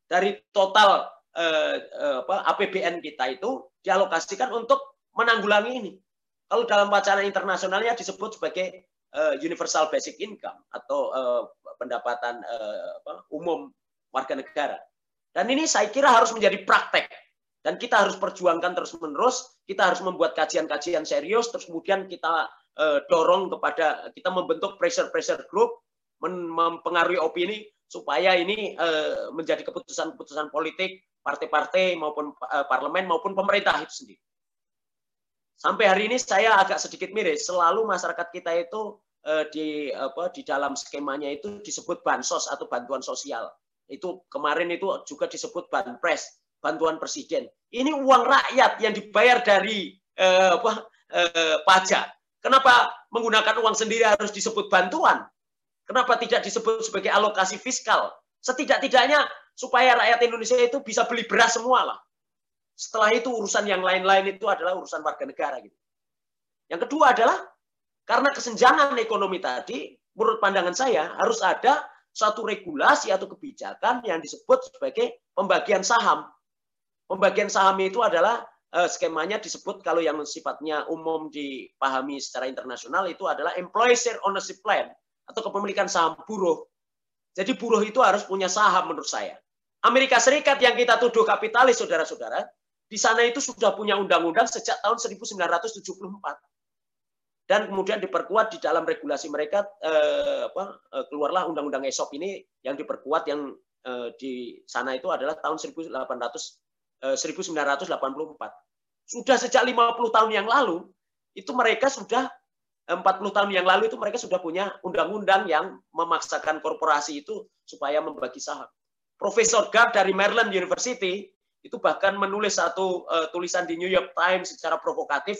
dari total eh, eh, APBN kita itu dialokasikan untuk menanggulangi ini. Kalau dalam wacana internasionalnya disebut sebagai uh, universal basic income atau uh, pendapatan uh, apa, umum warga negara. Dan ini saya kira harus menjadi praktek dan kita harus perjuangkan terus-menerus. Kita harus membuat kajian-kajian serius, terus kemudian kita uh, dorong kepada kita membentuk pressure-pressure group, mempengaruhi opini supaya ini uh, menjadi keputusan-keputusan politik partai-partai maupun uh, parlemen maupun pemerintah itu sendiri. Sampai hari ini saya agak sedikit miris, selalu masyarakat kita itu eh, di apa di dalam skemanya itu disebut bansos atau bantuan sosial. Itu kemarin itu juga disebut banpres, bantuan presiden. Ini uang rakyat yang dibayar dari eh, apa eh, pajak. Kenapa menggunakan uang sendiri harus disebut bantuan? Kenapa tidak disebut sebagai alokasi fiskal? Setidak-tidaknya supaya rakyat Indonesia itu bisa beli beras semua lah. Setelah itu urusan yang lain-lain itu adalah urusan warga negara gitu. Yang kedua adalah karena kesenjangan ekonomi tadi, menurut pandangan saya harus ada satu regulasi atau kebijakan yang disebut sebagai pembagian saham. Pembagian saham itu adalah uh, skemanya disebut kalau yang sifatnya umum dipahami secara internasional itu adalah employee share ownership plan atau kepemilikan saham buruh. Jadi buruh itu harus punya saham menurut saya. Amerika Serikat yang kita tuduh kapitalis saudara-saudara, di sana itu sudah punya undang-undang sejak tahun 1974 dan kemudian diperkuat di dalam regulasi mereka eh, apa, eh, keluarlah undang-undang ESOP ini yang diperkuat yang eh, di sana itu adalah tahun 1800 eh, 1984 sudah sejak 50 tahun yang lalu itu mereka sudah 40 tahun yang lalu itu mereka sudah punya undang-undang yang memaksakan korporasi itu supaya membagi saham. Profesor Gard dari Maryland University itu bahkan menulis satu uh, tulisan di New York Times secara provokatif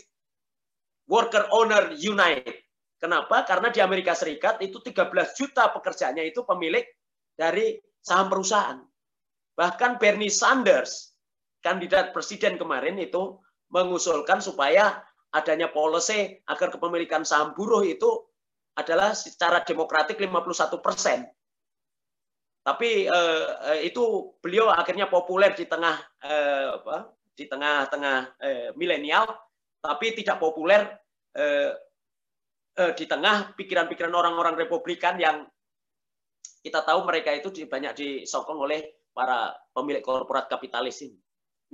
Worker Owner Unite. Kenapa? Karena di Amerika Serikat itu 13 juta pekerjanya itu pemilik dari saham perusahaan. Bahkan Bernie Sanders, kandidat presiden kemarin itu mengusulkan supaya adanya policy agar kepemilikan saham buruh itu adalah secara demokratik 51 persen. Tapi eh, eh, itu beliau akhirnya populer di tengah eh, apa, di tengah-tengah eh, milenial, tapi tidak populer eh, eh, di tengah pikiran-pikiran orang-orang Republikan yang kita tahu mereka itu banyak disokong oleh para pemilik korporat kapitalis ini.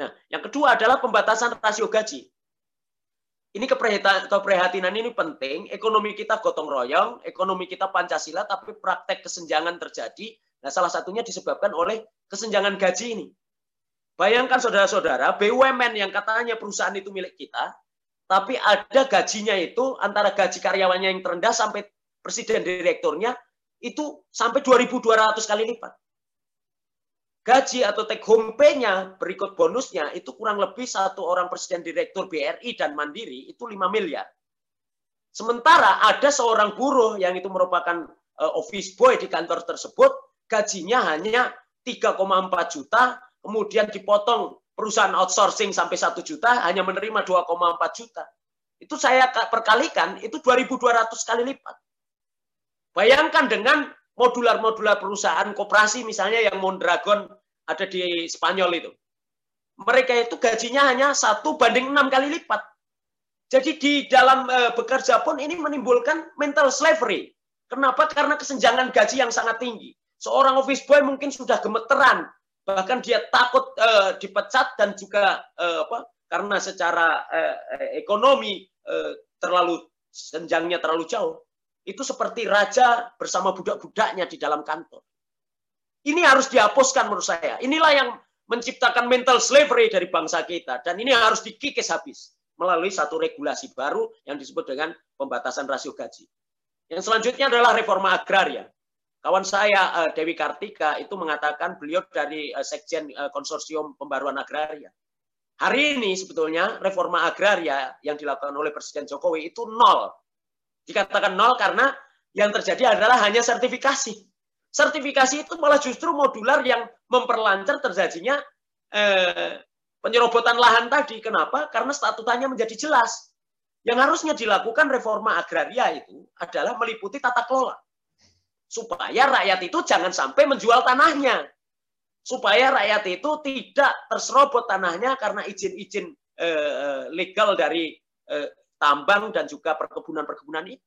Nah, yang kedua adalah pembatasan rasio gaji. Ini keprihatinan ini penting. Ekonomi kita gotong royong, ekonomi kita Pancasila, tapi praktek kesenjangan terjadi Nah, salah satunya disebabkan oleh kesenjangan gaji ini. Bayangkan saudara-saudara, BUMN yang katanya perusahaan itu milik kita, tapi ada gajinya itu antara gaji karyawannya yang terendah sampai presiden direkturnya itu sampai 2.200 kali lipat. gaji atau take home pay-nya berikut bonusnya itu kurang lebih satu orang presiden direktur BRI dan Mandiri itu 5 miliar. Sementara ada seorang buruh yang itu merupakan uh, office boy di kantor tersebut, gajinya hanya 3,4 juta, kemudian dipotong perusahaan outsourcing sampai 1 juta, hanya menerima 2,4 juta. Itu saya perkalikan, itu 2.200 kali lipat. Bayangkan dengan modular-modular perusahaan koperasi misalnya yang Mondragon ada di Spanyol itu. Mereka itu gajinya hanya satu banding enam kali lipat. Jadi di dalam e, bekerja pun ini menimbulkan mental slavery. Kenapa? Karena kesenjangan gaji yang sangat tinggi. Seorang office boy mungkin sudah gemeteran, bahkan dia takut e, dipecat dan juga e, apa? Karena secara e, ekonomi e, terlalu senjangnya terlalu jauh itu seperti raja bersama budak-budaknya di dalam kantor. Ini harus dihapuskan menurut saya. Inilah yang menciptakan mental slavery dari bangsa kita. Dan ini harus dikikis habis melalui satu regulasi baru yang disebut dengan pembatasan rasio gaji. Yang selanjutnya adalah reforma agraria. Kawan saya eh, Dewi Kartika itu mengatakan beliau dari eh, Sekjen eh, Konsorsium Pembaruan Agraria. Hari ini sebetulnya reforma agraria yang dilakukan oleh Presiden Jokowi itu nol Dikatakan nol karena yang terjadi adalah hanya sertifikasi. Sertifikasi itu malah justru modular yang memperlancar terjadinya eh, penyerobotan lahan tadi. Kenapa? Karena statutanya menjadi jelas. Yang harusnya dilakukan reforma agraria itu adalah meliputi tata kelola. Supaya rakyat itu jangan sampai menjual tanahnya. Supaya rakyat itu tidak terserobot tanahnya karena izin-izin eh, legal dari eh, tambang dan juga perkebunan-perkebunan itu.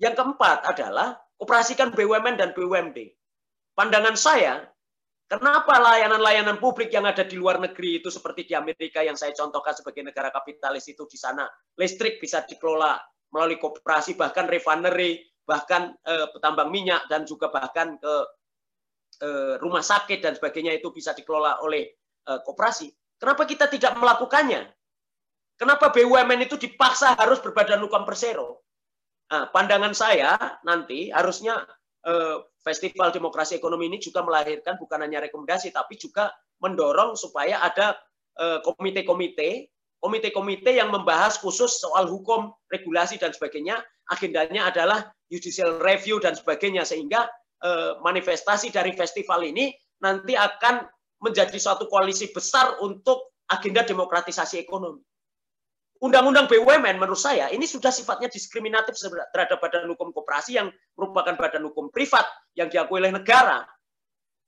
Yang keempat adalah operasikan BUMN dan BUMD. Pandangan saya, kenapa layanan-layanan publik yang ada di luar negeri itu seperti di Amerika yang saya contohkan sebagai negara kapitalis itu di sana listrik bisa dikelola melalui kooperasi bahkan refinery bahkan eh, petambang minyak dan juga bahkan ke eh, rumah sakit dan sebagainya itu bisa dikelola oleh eh, kooperasi. Kenapa kita tidak melakukannya? Kenapa BUMN itu dipaksa harus berbadan hukum persero? Nah, pandangan saya nanti harusnya eh, Festival Demokrasi Ekonomi ini juga melahirkan bukan hanya rekomendasi, tapi juga mendorong supaya ada eh, komite-komite, komite-komite yang membahas khusus soal hukum, regulasi dan sebagainya. Agendanya adalah judicial review dan sebagainya, sehingga eh, manifestasi dari festival ini nanti akan menjadi suatu koalisi besar untuk agenda demokratisasi ekonomi. Undang-undang BUMN menurut saya ini sudah sifatnya diskriminatif terhadap badan hukum koperasi yang merupakan badan hukum privat yang diakui oleh negara.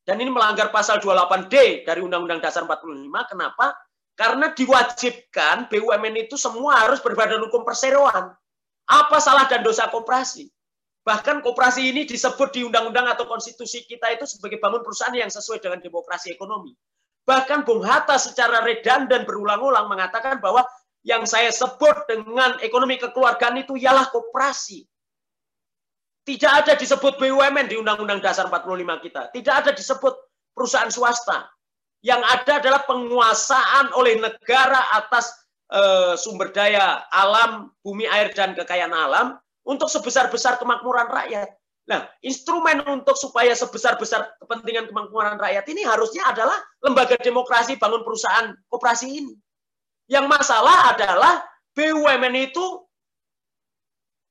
Dan ini melanggar pasal 28D dari Undang-Undang Dasar 45. Kenapa? Karena diwajibkan BUMN itu semua harus berbadan hukum perseroan. Apa salah dan dosa koperasi? Bahkan koperasi ini disebut di undang-undang atau konstitusi kita itu sebagai bangun perusahaan yang sesuai dengan demokrasi ekonomi. Bahkan Bung Hatta secara redundan berulang-ulang mengatakan bahwa yang saya sebut dengan ekonomi kekeluargaan itu ialah koperasi. Tidak ada disebut BUMN di Undang-Undang Dasar 45 kita. Tidak ada disebut perusahaan swasta. Yang ada adalah penguasaan oleh negara atas e, sumber daya alam, bumi, air, dan kekayaan alam untuk sebesar-besar kemakmuran rakyat. Nah, instrumen untuk supaya sebesar-besar kepentingan kemakmuran rakyat ini harusnya adalah lembaga demokrasi bangun perusahaan koperasi ini. Yang masalah adalah BUMN itu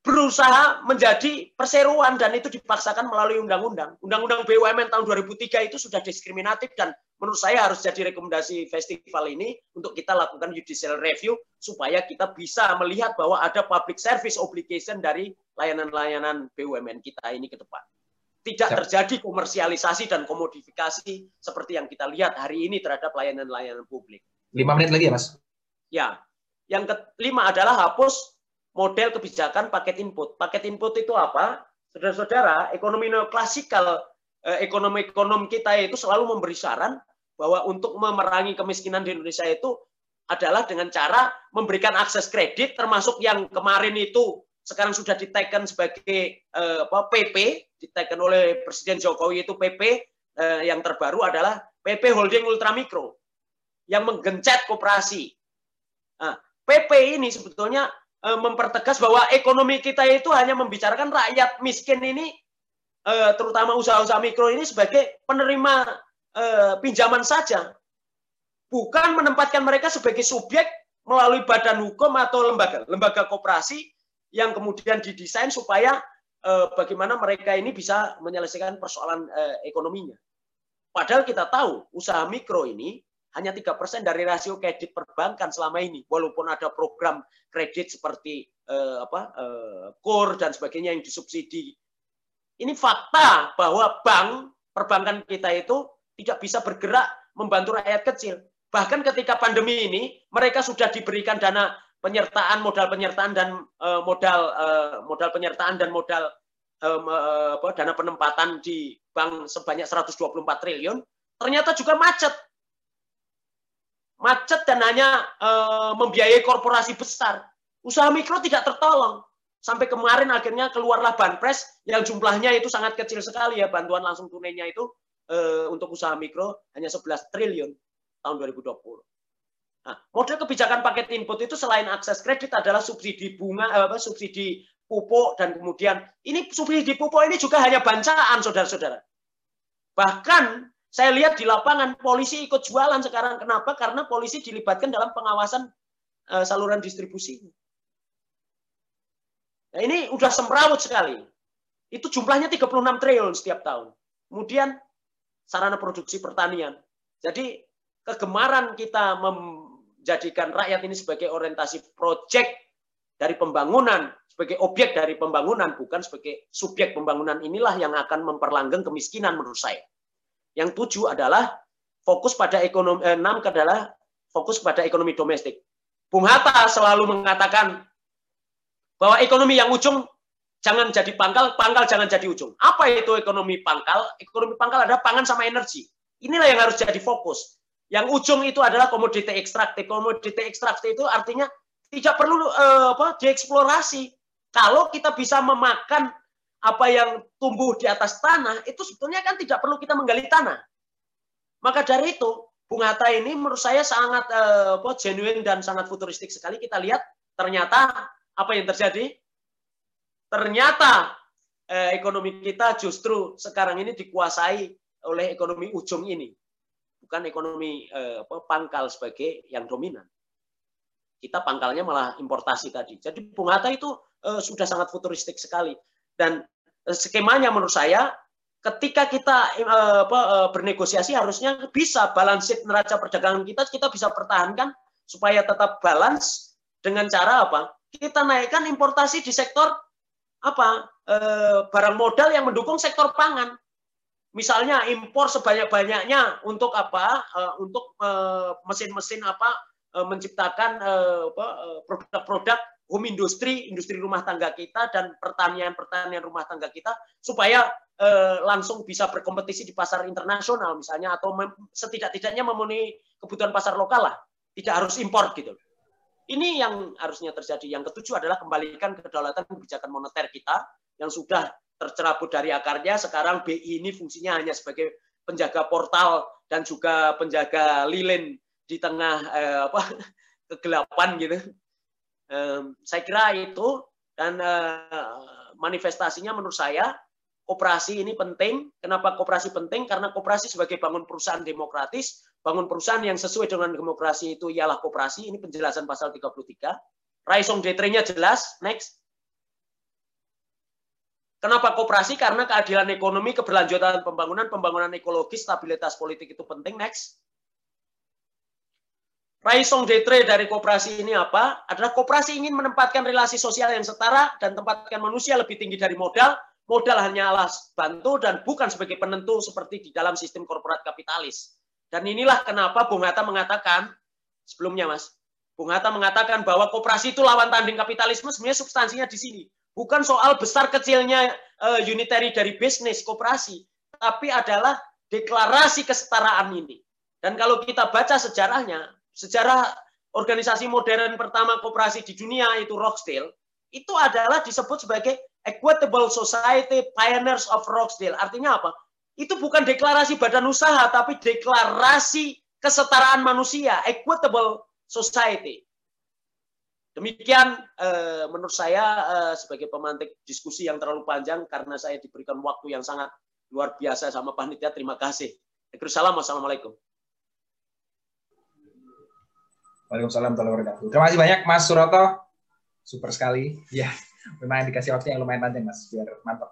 berusaha menjadi perseroan dan itu dipaksakan melalui undang-undang. Undang-undang BUMN tahun 2003 itu sudah diskriminatif dan menurut saya harus jadi rekomendasi festival ini untuk kita lakukan judicial review supaya kita bisa melihat bahwa ada public service obligation dari layanan-layanan BUMN kita ini ke depan. Tidak terjadi komersialisasi dan komodifikasi seperti yang kita lihat hari ini terhadap layanan-layanan publik. Lima menit lagi ya, Mas. Ya, yang kelima adalah hapus model kebijakan paket input. Paket input itu apa? Saudara-saudara, ekonomi neoklasikal, eh, ekonomi-ekonom kita itu selalu memberi saran bahwa untuk memerangi kemiskinan di Indonesia itu adalah dengan cara memberikan akses kredit, termasuk yang kemarin itu sekarang sudah diteken sebagai eh, apa, PP, diteken oleh Presiden Jokowi itu PP, eh, yang terbaru adalah PP Holding Ultramikro, yang menggencet koperasi. Nah, PP ini sebetulnya e, mempertegas bahwa ekonomi kita itu hanya membicarakan rakyat miskin ini, e, terutama usaha-usaha mikro ini sebagai penerima eh, pinjaman saja, bukan menempatkan mereka sebagai subjek melalui badan hukum atau lembaga lembaga koperasi yang kemudian didesain supaya eh, bagaimana mereka ini bisa menyelesaikan persoalan eh, ekonominya. Padahal kita tahu usaha mikro ini hanya tiga persen dari rasio kredit perbankan selama ini, walaupun ada program kredit seperti eh, apa eh, dan sebagainya yang disubsidi. Ini fakta bahwa bank perbankan kita itu tidak bisa bergerak membantu rakyat kecil. Bahkan ketika pandemi ini, mereka sudah diberikan dana penyertaan, modal penyertaan dan uh, modal uh, modal penyertaan dan modal um, uh, apa, dana penempatan di bank sebanyak 124 triliun, ternyata juga macet. Macet dan hanya uh, membiayai korporasi besar. Usaha mikro tidak tertolong. Sampai kemarin akhirnya keluarlah banpres yang jumlahnya itu sangat kecil sekali ya bantuan langsung tunainya itu uh, untuk usaha mikro hanya 11 triliun tahun 2020. Nah, model kebijakan paket input itu selain akses kredit adalah subsidi bunga, eh, apa, subsidi pupuk dan kemudian ini subsidi pupuk ini juga hanya bancaan saudara-saudara. Bahkan saya lihat di lapangan polisi ikut jualan sekarang. Kenapa? Karena polisi dilibatkan dalam pengawasan uh, saluran distribusi. Nah, ini udah semrawut sekali. Itu jumlahnya 36 triliun setiap tahun. Kemudian sarana produksi pertanian. Jadi kegemaran kita menjadikan rakyat ini sebagai orientasi proyek dari pembangunan, sebagai objek dari pembangunan, bukan sebagai subjek pembangunan inilah yang akan memperlanggeng kemiskinan menurut saya. Yang tujuh adalah fokus pada ekonomi, eh, enam adalah fokus pada ekonomi domestik. Bung Hatta selalu mengatakan bahwa ekonomi yang ujung jangan jadi pangkal, pangkal jangan jadi ujung. Apa itu ekonomi pangkal? Ekonomi pangkal adalah pangan sama energi. Inilah yang harus jadi fokus. Yang ujung itu adalah komoditi ekstraktif. Komoditi ekstraktif itu artinya tidak perlu uh, apa dieksplorasi. Kalau kita bisa memakan apa yang tumbuh di atas tanah, itu sebetulnya kan tidak perlu kita menggali tanah. Maka dari itu, Bung Hatta ini menurut saya sangat uh, apa, genuine dan sangat futuristik sekali. Kita lihat ternyata apa yang terjadi? Ternyata eh, ekonomi kita justru sekarang ini dikuasai oleh ekonomi ujung ini bukan ekonomi eh, pangkal sebagai yang dominan. Kita pangkalnya malah importasi tadi. Jadi Bung Hatta itu eh, sudah sangat futuristik sekali. Dan eh, skemanya menurut saya ketika kita eh, apa, eh, bernegosiasi harusnya bisa balance neraca perdagangan kita kita bisa pertahankan supaya tetap balance dengan cara apa? Kita naikkan importasi di sektor apa? Eh, barang modal yang mendukung sektor pangan misalnya impor sebanyak-banyaknya untuk apa? Uh, untuk eh, mesin-mesin uh, apa? Uh, menciptakan produk-produk uh, home industry, industri rumah tangga kita dan pertanian-pertanian rumah tangga kita supaya langsung bisa berkompetisi di pasar internasional misalnya atau setidak-tidaknya memenuhi kebutuhan pasar lokal lah, tidak harus impor gitu. Ini yang harusnya terjadi. Yang ketujuh adalah kembalikan kedaulatan kebijakan moneter kita yang sudah tercerabut dari akarnya. Sekarang BI ini fungsinya hanya sebagai penjaga portal dan juga penjaga lilin di tengah eh, apa kegelapan gitu. Eh, saya kira itu dan eh, manifestasinya menurut saya koperasi ini penting. Kenapa koperasi penting? Karena koperasi sebagai bangun perusahaan demokratis, bangun perusahaan yang sesuai dengan demokrasi itu ialah koperasi. Ini penjelasan pasal 33. Raisong detrenya jelas. Next. Kenapa kooperasi? Karena keadilan ekonomi, keberlanjutan pembangunan, pembangunan ekologis, stabilitas politik itu penting. Next. Raisong Detre dari kooperasi ini apa? Adalah kooperasi ingin menempatkan relasi sosial yang setara dan tempatkan manusia lebih tinggi dari modal. Modal hanya alas bantu dan bukan sebagai penentu seperti di dalam sistem korporat kapitalis. Dan inilah kenapa Bung Hatta mengatakan, sebelumnya Mas, Bung Hatta mengatakan bahwa kooperasi itu lawan tanding kapitalisme, sebenarnya substansinya di sini bukan soal besar kecilnya uh, unitary dari bisnis koperasi, tapi adalah deklarasi kesetaraan ini. Dan kalau kita baca sejarahnya, sejarah organisasi modern pertama koperasi di dunia itu Rochdale, itu adalah disebut sebagai Equitable Society Pioneers of Rochdale. Artinya apa? Itu bukan deklarasi badan usaha, tapi deklarasi kesetaraan manusia, Equitable Society. Demikian eh, menurut saya eh, sebagai pemantik diskusi yang terlalu panjang karena saya diberikan waktu yang sangat luar biasa sama panitia. Terima kasih. Waalaikumsalam. Waalaikumsalam warahmatullahi. Terima kasih banyak Mas Suroto. Super sekali. Ya, lumayan dikasih waktu yang lumayan panjang Mas, biar mantap.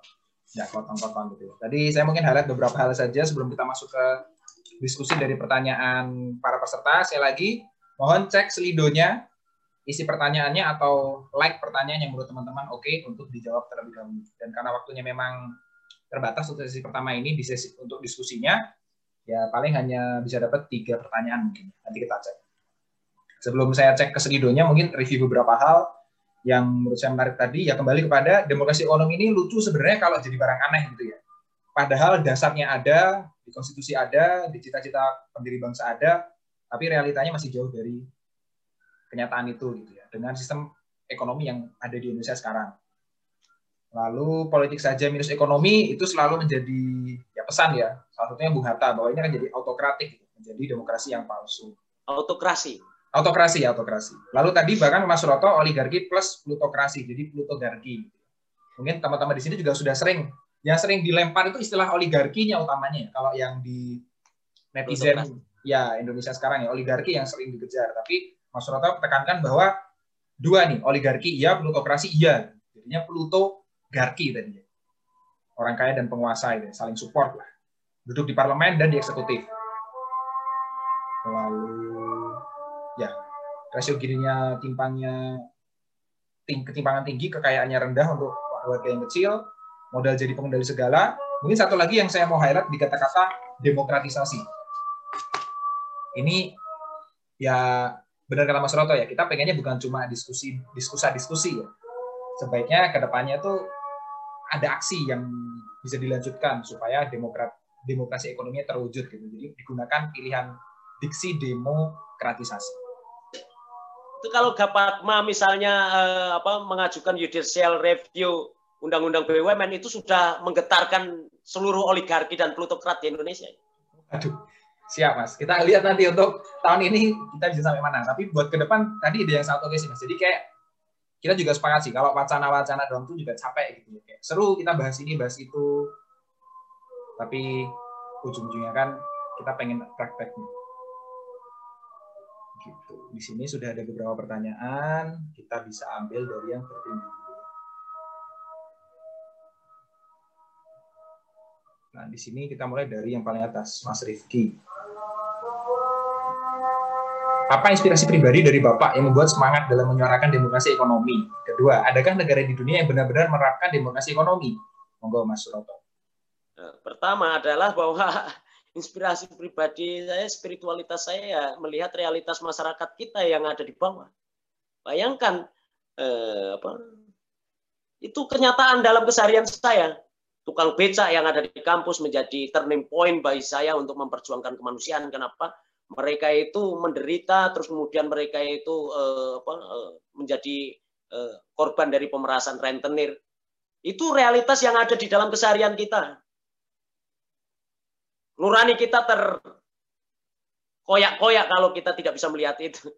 Ya, potong-potong gitu. Tadi saya mungkin highlight beberapa hal saja sebelum kita masuk ke diskusi dari pertanyaan para peserta. Saya lagi mohon cek selidonya isi pertanyaannya atau like pertanyaan yang menurut teman-teman oke okay untuk dijawab terlebih dahulu. Dan karena waktunya memang terbatas untuk sesi pertama ini di sesi untuk diskusinya, ya paling hanya bisa dapat tiga pertanyaan mungkin. Nanti kita cek. Sebelum saya cek ke selidonya, mungkin review beberapa hal yang menurut saya menarik tadi, ya kembali kepada demokrasi ekonomi ini lucu sebenarnya kalau jadi barang aneh gitu ya. Padahal dasarnya ada, di konstitusi ada, di cita-cita pendiri bangsa ada, tapi realitanya masih jauh dari kenyataan itu gitu ya. Dengan sistem ekonomi yang ada di Indonesia sekarang. Lalu politik saja minus ekonomi itu selalu menjadi ya pesan ya. Salah satunya Bung Hatta bahwa ini akan jadi autokratik, menjadi demokrasi yang palsu. Autokrasi. Autokrasi, autokrasi. Lalu tadi bahkan Mas Roto oligarki plus plutokrasi, jadi plutogarki. Mungkin teman-teman di sini juga sudah sering, yang sering dilempar itu istilah oligarkinya utamanya. Kalau yang di netizen ya Indonesia sekarang ya oligarki yang sering dikejar. Tapi Mas Roto tekankan bahwa dua nih, oligarki iya, plutokrasi iya. Jadinya plutogarki tadi. Orang kaya dan penguasa itu saling support lah. Duduk di parlemen dan di eksekutif. Rasio gininya timpangnya ting ketimpangan tinggi, kekayaannya rendah untuk warga yang kecil, modal jadi pengendali segala. Mungkin satu lagi yang saya mau highlight di kata-kata demokratisasi. Ini ya benar kata Mas Roto ya, kita pengennya bukan cuma diskusi diskusa-diskusi ya. Sebaiknya ke depannya tuh ada aksi yang bisa dilanjutkan supaya demokrat demokrasi ekonominya terwujud gitu. Jadi digunakan pilihan diksi demokratisasi itu kalau Gapatma misalnya eh, apa mengajukan judicial review undang-undang BUMN itu sudah menggetarkan seluruh oligarki dan plutokrat di Indonesia. Aduh, siap mas. Kita lihat nanti untuk tahun ini kita bisa sampai mana. Tapi buat ke depan tadi ada yang satu sih mas. Jadi kayak kita juga sepakat sih kalau wacana-wacana doang itu juga capek gitu. Kayak seru kita bahas ini bahas itu. Tapi ujung-ujungnya kan kita pengen prakteknya. Di sini sudah ada beberapa pertanyaan, kita bisa ambil dari yang tertinggi. Nah, di sini kita mulai dari yang paling atas, Mas Rifki. Apa inspirasi pribadi dari Bapak yang membuat semangat dalam menyuarakan demokrasi ekonomi? Kedua, adakah negara di dunia yang benar-benar menerapkan demokrasi ekonomi? Monggo Mas Suroto. Pertama adalah bahwa inspirasi pribadi saya, spiritualitas saya ya melihat realitas masyarakat kita yang ada di bawah. Bayangkan eh, apa, itu kenyataan dalam keseharian saya. Tukang beca yang ada di kampus menjadi turning point bagi saya untuk memperjuangkan kemanusiaan. Kenapa? Mereka itu menderita, terus kemudian mereka itu eh, apa, eh, menjadi eh, korban dari pemerasan rentenir. Itu realitas yang ada di dalam keseharian kita Nurani kita terkoyak-koyak kalau kita tidak bisa melihat itu.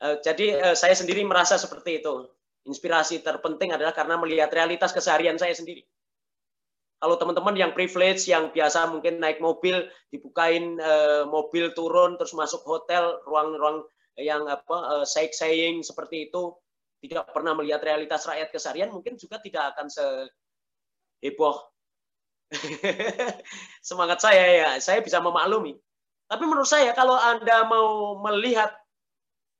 Eh, jadi eh, saya sendiri merasa seperti itu. Inspirasi terpenting adalah karena melihat realitas keseharian saya sendiri. Kalau teman-teman yang privilege, yang biasa mungkin naik mobil, dibukain eh, mobil turun, terus masuk hotel, ruang-ruang yang apa saying seperti itu, tidak pernah melihat realitas rakyat keseharian, mungkin juga tidak akan seheboh semangat saya ya, saya bisa memaklumi. Tapi menurut saya kalau Anda mau melihat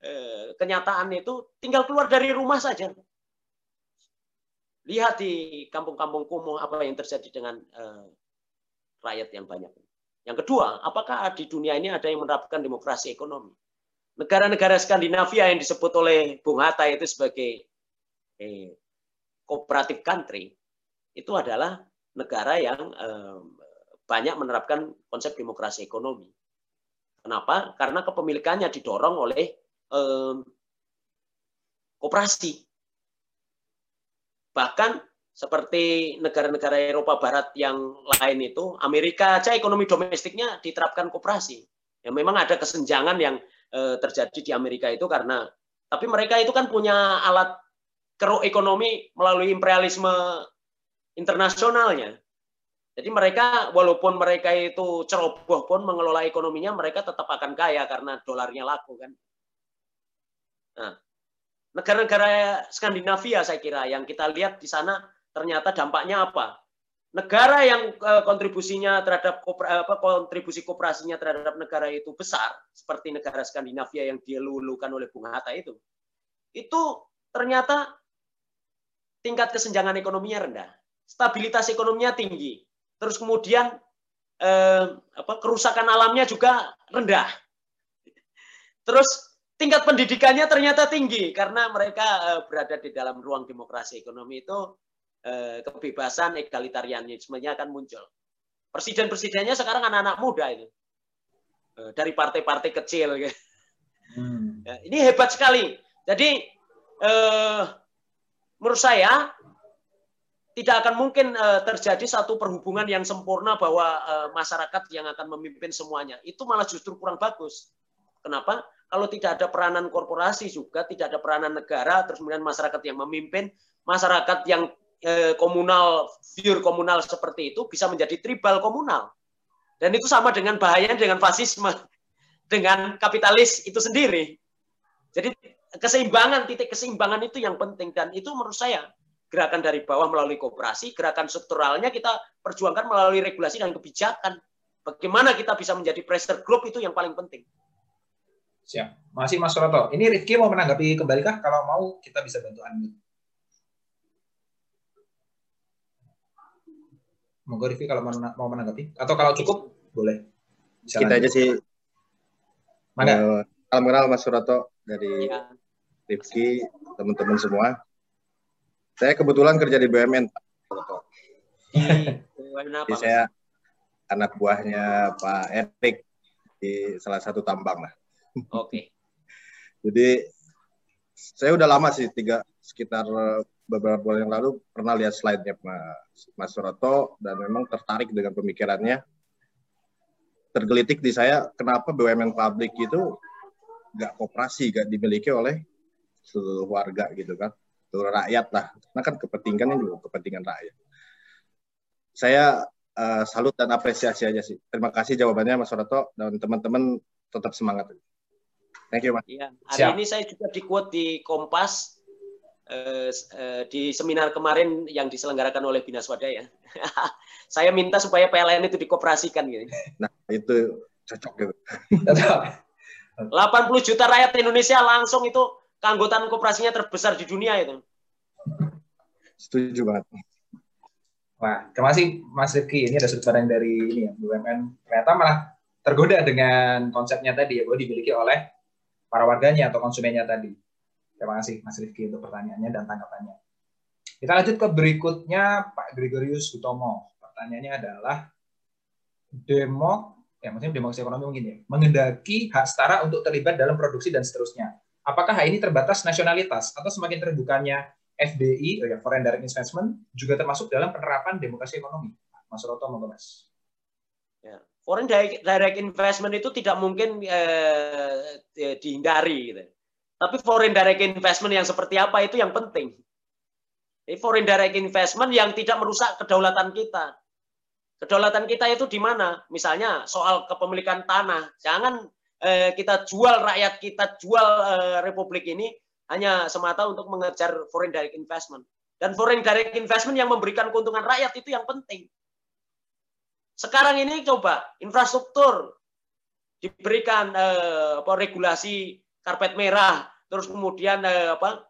eh, kenyataan itu, tinggal keluar dari rumah saja. Lihat di kampung-kampung kumuh apa yang terjadi dengan eh, rakyat yang banyak. Yang kedua, apakah di dunia ini ada yang menerapkan demokrasi ekonomi? Negara-negara Skandinavia yang disebut oleh Bung Hatta itu sebagai eh, cooperative country, itu adalah negara yang banyak menerapkan konsep demokrasi ekonomi. Kenapa? Karena kepemilikannya didorong oleh eh, koperasi. Bahkan seperti negara-negara Eropa Barat yang lain itu, Amerika aja ekonomi domestiknya diterapkan koperasi. Ya memang ada kesenjangan yang eh, terjadi di Amerika itu karena, tapi mereka itu kan punya alat keruk ekonomi melalui imperialisme internasionalnya. Jadi mereka walaupun mereka itu ceroboh pun mengelola ekonominya mereka tetap akan kaya karena dolarnya laku kan. Nah, negara-negara Skandinavia saya kira yang kita lihat di sana ternyata dampaknya apa? Negara yang eh, kontribusinya terhadap apa, kontribusi kooperasinya terhadap negara itu besar, seperti negara Skandinavia yang dilulukan oleh Bung Hatta itu, itu ternyata tingkat kesenjangan ekonominya rendah, stabilitas ekonominya tinggi, terus kemudian eh, apa, kerusakan alamnya juga rendah, terus tingkat pendidikannya ternyata tinggi karena mereka eh, berada di dalam ruang demokrasi ekonomi itu Eh, kebebasan egalitarianismenya akan muncul. Presiden-presidennya sekarang anak-anak muda itu eh, dari partai-partai kecil. Hmm. Ya, ini hebat sekali. Jadi eh, menurut saya tidak akan mungkin eh, terjadi satu perhubungan yang sempurna bahwa eh, masyarakat yang akan memimpin semuanya. Itu malah justru kurang bagus. Kenapa? Kalau tidak ada peranan korporasi juga, tidak ada peranan negara, terus kemudian masyarakat yang memimpin, masyarakat yang Eh, komunal, view komunal seperti itu bisa menjadi tribal komunal. Dan itu sama dengan bahayanya dengan fasisme, dengan kapitalis itu sendiri. Jadi keseimbangan, titik keseimbangan itu yang penting. Dan itu menurut saya gerakan dari bawah melalui kooperasi, gerakan strukturalnya kita perjuangkan melalui regulasi dan kebijakan. Bagaimana kita bisa menjadi pressure group itu yang paling penting. Siap. Masih Mas Roto. Ini Rifki mau menanggapi kembali kah? Kalau mau kita bisa bantu unmute. Monggo Rifki kalau mau menanggapi atau kalau cukup boleh. Bisa Kita lanjut. aja sih. Mana? Uh, salam kenal Mas Surato dari ya. Rifki, teman-teman semua. Saya kebetulan kerja di BUMN, Pak Jadi saya anak buahnya Pak Erik di salah satu tambang lah. Oke. Okay. Jadi saya udah lama sih tiga sekitar beberapa bulan yang lalu pernah lihat slide-nya Mas, Mas Suroto dan memang tertarik dengan pemikirannya. Tergelitik di saya kenapa BUMN publik itu nggak kooperasi, nggak dimiliki oleh seluruh warga gitu kan, seluruh rakyat lah. Karena kan kepentingannya juga kepentingan rakyat. Saya uh, salut dan apresiasi aja sih. Terima kasih jawabannya Mas Suroto dan teman-teman tetap semangat. Thank you, Mas. Iya, hari Siap. ini saya juga di quote di Kompas Eh, eh, di seminar kemarin yang diselenggarakan oleh Bina Swadaya. saya minta supaya PLN itu dikoperasikan gitu. Nah, itu cocok gitu. 80 juta rakyat Indonesia langsung itu keanggotaan koperasinya terbesar di dunia itu. Setuju banget. Wah, terima kasih Mas Rifki. Ini ada sudut pandang dari ini ya, BUMN. Ternyata malah tergoda dengan konsepnya tadi ya, bahwa dimiliki oleh para warganya atau konsumennya tadi. Terima kasih Mas Rifki untuk pertanyaannya dan tanggapannya. Kita lanjut ke berikutnya Pak Gregorius Hutomo. Pertanyaannya adalah demo ya maksudnya demokrasi ekonomi mungkin ya, mengendaki hak setara untuk terlibat dalam produksi dan seterusnya. Apakah hal ini terbatas nasionalitas atau semakin terbukanya FDI, oh ya, Foreign Direct Investment, juga termasuk dalam penerapan demokrasi ekonomi? Mas Roto, monggo Mas. Ya. Foreign Direct Investment itu tidak mungkin eh, dihindari. Gitu. Tapi foreign direct investment yang seperti apa itu yang penting. Jadi foreign direct investment yang tidak merusak kedaulatan kita. Kedaulatan kita itu di mana? Misalnya soal kepemilikan tanah. Jangan eh, kita jual rakyat kita, jual eh, republik ini hanya semata untuk mengejar foreign direct investment. Dan foreign direct investment yang memberikan keuntungan rakyat itu yang penting. Sekarang ini coba infrastruktur diberikan eh, regulasi karpet merah, terus kemudian eh, apa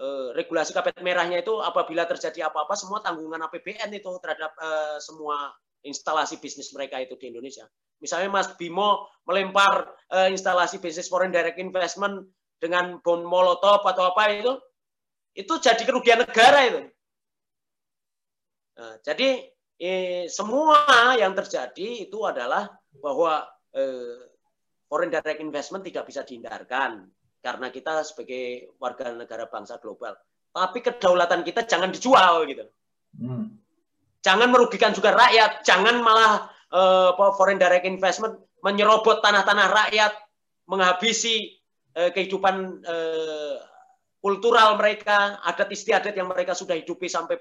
eh, regulasi karpet merahnya itu apabila terjadi apa-apa semua tanggungan APBN itu terhadap eh, semua instalasi bisnis mereka itu di Indonesia. Misalnya Mas Bimo melempar eh, instalasi bisnis foreign direct investment dengan bom molotov atau apa itu, itu jadi kerugian negara itu. Nah, jadi eh, semua yang terjadi itu adalah bahwa eh, foreign direct investment tidak bisa dihindarkan karena kita sebagai warga negara bangsa global. Tapi kedaulatan kita jangan dijual gitu. Hmm. Jangan merugikan juga rakyat, jangan malah uh, foreign direct investment menyerobot tanah-tanah rakyat, menghabisi uh, kehidupan uh, kultural mereka, adat istiadat yang mereka sudah hidupi sampai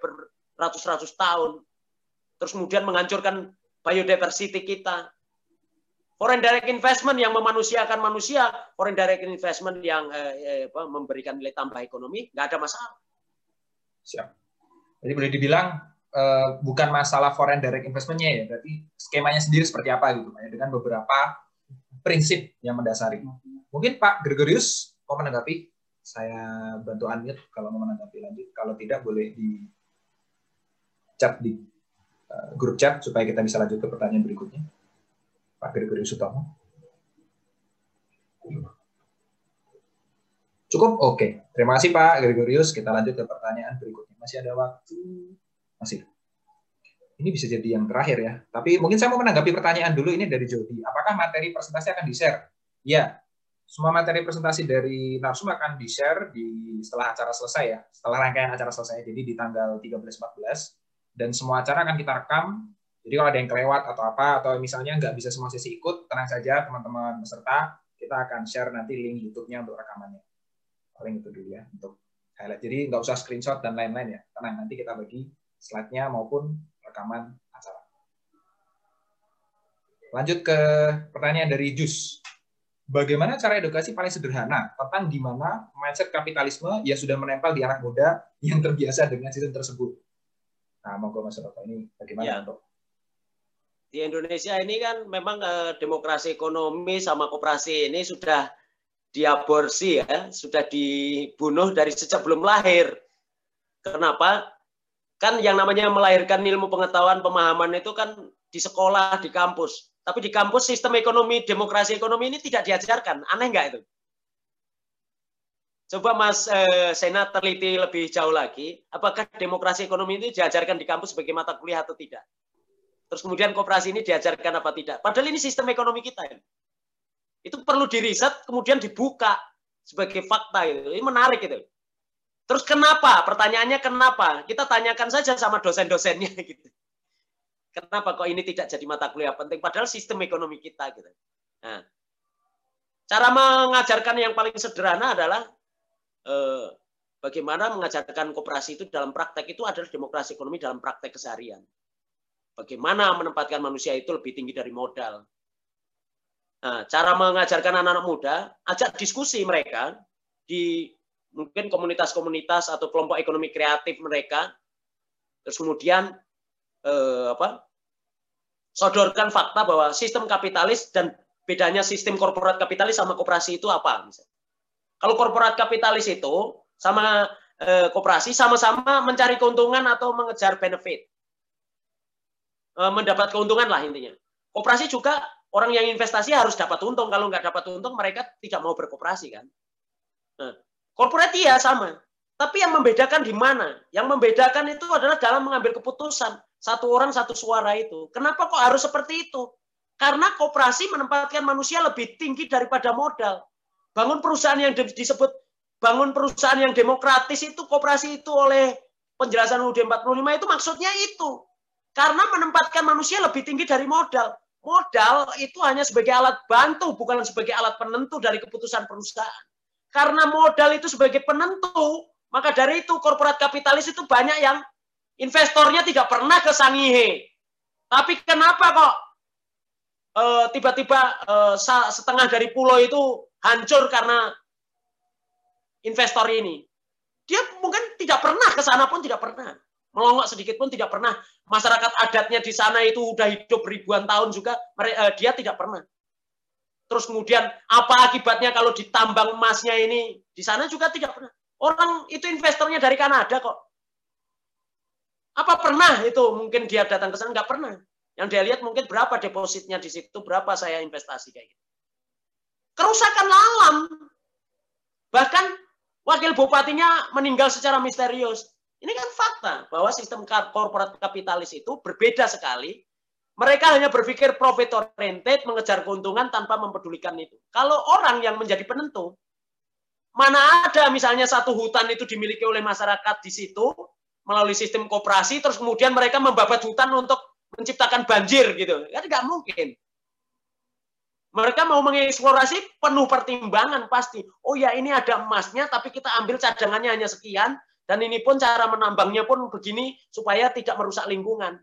beratus-ratus tahun. terus kemudian menghancurkan biodiversity kita. Foreign direct investment yang memanusiakan manusia, foreign direct investment yang eh, eh, memberikan nilai tambah ekonomi, nggak ada masalah. Siap. Jadi boleh dibilang eh, bukan masalah foreign direct investmentnya ya, berarti skemanya sendiri seperti apa gitu, ya, dengan beberapa prinsip yang mendasari. Mungkin Pak Gregorius mau menanggapi? Saya bantu unmute kalau mau menanggapi lanjut. Kalau tidak boleh di chat di uh, grup chat supaya kita bisa lanjut ke pertanyaan berikutnya. Pak Gregory Sutomo. Cukup? Oke. Terima kasih Pak Gregorius. Kita lanjut ke pertanyaan berikutnya. Masih ada waktu? Masih. Ini bisa jadi yang terakhir ya. Tapi mungkin saya mau menanggapi pertanyaan dulu ini dari Jody. Apakah materi presentasi akan di-share? Ya. Semua materi presentasi dari Narsum akan di-share di setelah acara selesai ya. Setelah rangkaian acara selesai. Jadi di tanggal 13-14 dan semua acara akan kita rekam. Jadi kalau ada yang kelewat atau apa, atau misalnya nggak bisa semua sesi ikut, tenang saja teman-teman peserta, kita akan share nanti link YouTube-nya untuk rekamannya. Paling itu dulu ya, untuk highlight. Jadi nggak usah screenshot dan lain-lain ya. Tenang, nanti kita bagi slide-nya maupun rekaman acara. Lanjut ke pertanyaan dari Jus. Bagaimana cara edukasi paling sederhana tentang di mana mindset kapitalisme yang sudah menempel di anak muda yang terbiasa dengan sistem tersebut? Nah, monggo Mas Roto ini bagaimana ya. untuk di Indonesia ini kan memang eh, demokrasi ekonomi sama koperasi ini sudah diaborsi ya, sudah dibunuh dari sejak belum lahir. Kenapa? Kan yang namanya melahirkan ilmu pengetahuan pemahaman itu kan di sekolah, di kampus. Tapi di kampus sistem ekonomi, demokrasi ekonomi ini tidak diajarkan. Aneh nggak itu? Coba Mas eh, Sena teliti lebih jauh lagi, apakah demokrasi ekonomi ini diajarkan di kampus sebagai mata kuliah atau tidak? Terus kemudian kooperasi ini diajarkan apa tidak? Padahal ini sistem ekonomi kita. Ya. Itu perlu diriset, kemudian dibuka sebagai fakta. Gitu. Ini menarik itu. Terus kenapa? Pertanyaannya kenapa? Kita tanyakan saja sama dosen-dosennya gitu. Kenapa kok ini tidak jadi mata kuliah penting? Padahal sistem ekonomi kita gitu. Nah, cara mengajarkan yang paling sederhana adalah eh, bagaimana mengajarkan kooperasi itu dalam praktek itu adalah demokrasi ekonomi dalam praktek keseharian. Bagaimana menempatkan manusia itu lebih tinggi dari modal. Nah, cara mengajarkan anak-anak muda, ajak diskusi mereka di mungkin komunitas-komunitas atau kelompok ekonomi kreatif mereka, terus kemudian eh, apa? sodorkan fakta bahwa sistem kapitalis dan bedanya sistem korporat kapitalis sama koperasi itu apa. Kalau korporat kapitalis itu sama eh, koperasi sama-sama mencari keuntungan atau mengejar benefit. Eh, mendapat keuntungan lah intinya. Koperasi juga orang yang investasi harus dapat untung. Kalau nggak dapat untung, mereka tidak mau berkoperasi kan. Nah, korporat iya sama. Tapi yang membedakan di mana? Yang membedakan itu adalah dalam mengambil keputusan. Satu orang satu suara itu. Kenapa kok harus seperti itu? Karena koperasi menempatkan manusia lebih tinggi daripada modal. Bangun perusahaan yang disebut bangun perusahaan yang demokratis itu kooperasi itu oleh penjelasan UUD 45 itu maksudnya itu. Karena menempatkan manusia lebih tinggi dari modal. Modal itu hanya sebagai alat bantu, bukan sebagai alat penentu dari keputusan perusahaan. Karena modal itu sebagai penentu, maka dari itu korporat kapitalis itu banyak yang investornya tidak pernah ke Sangihe. Tapi kenapa kok eh, tiba-tiba uh, setengah dari pulau itu hancur karena investor ini. Dia mungkin tidak pernah ke sana pun tidak pernah. Melongok sedikit pun tidak pernah. Masyarakat adatnya di sana itu udah hidup ribuan tahun juga, eh, dia tidak pernah. Terus kemudian apa akibatnya kalau ditambang emasnya ini di sana juga tidak pernah. Orang itu investornya dari Kanada kok. Apa pernah itu mungkin dia datang ke sana? Nggak pernah. Yang dia lihat mungkin berapa depositnya di situ, berapa saya investasi kayak gitu kerusakan alam. Bahkan wakil bupatinya meninggal secara misterius. Ini kan fakta bahwa sistem korporat kapitalis itu berbeda sekali. Mereka hanya berpikir profit oriented, mengejar keuntungan tanpa mempedulikan itu. Kalau orang yang menjadi penentu, mana ada misalnya satu hutan itu dimiliki oleh masyarakat di situ melalui sistem koperasi, terus kemudian mereka membabat hutan untuk menciptakan banjir gitu. Kan nggak mungkin. Mereka mau mengeksplorasi penuh pertimbangan pasti. Oh ya ini ada emasnya, tapi kita ambil cadangannya hanya sekian. Dan ini pun cara menambangnya pun begini supaya tidak merusak lingkungan.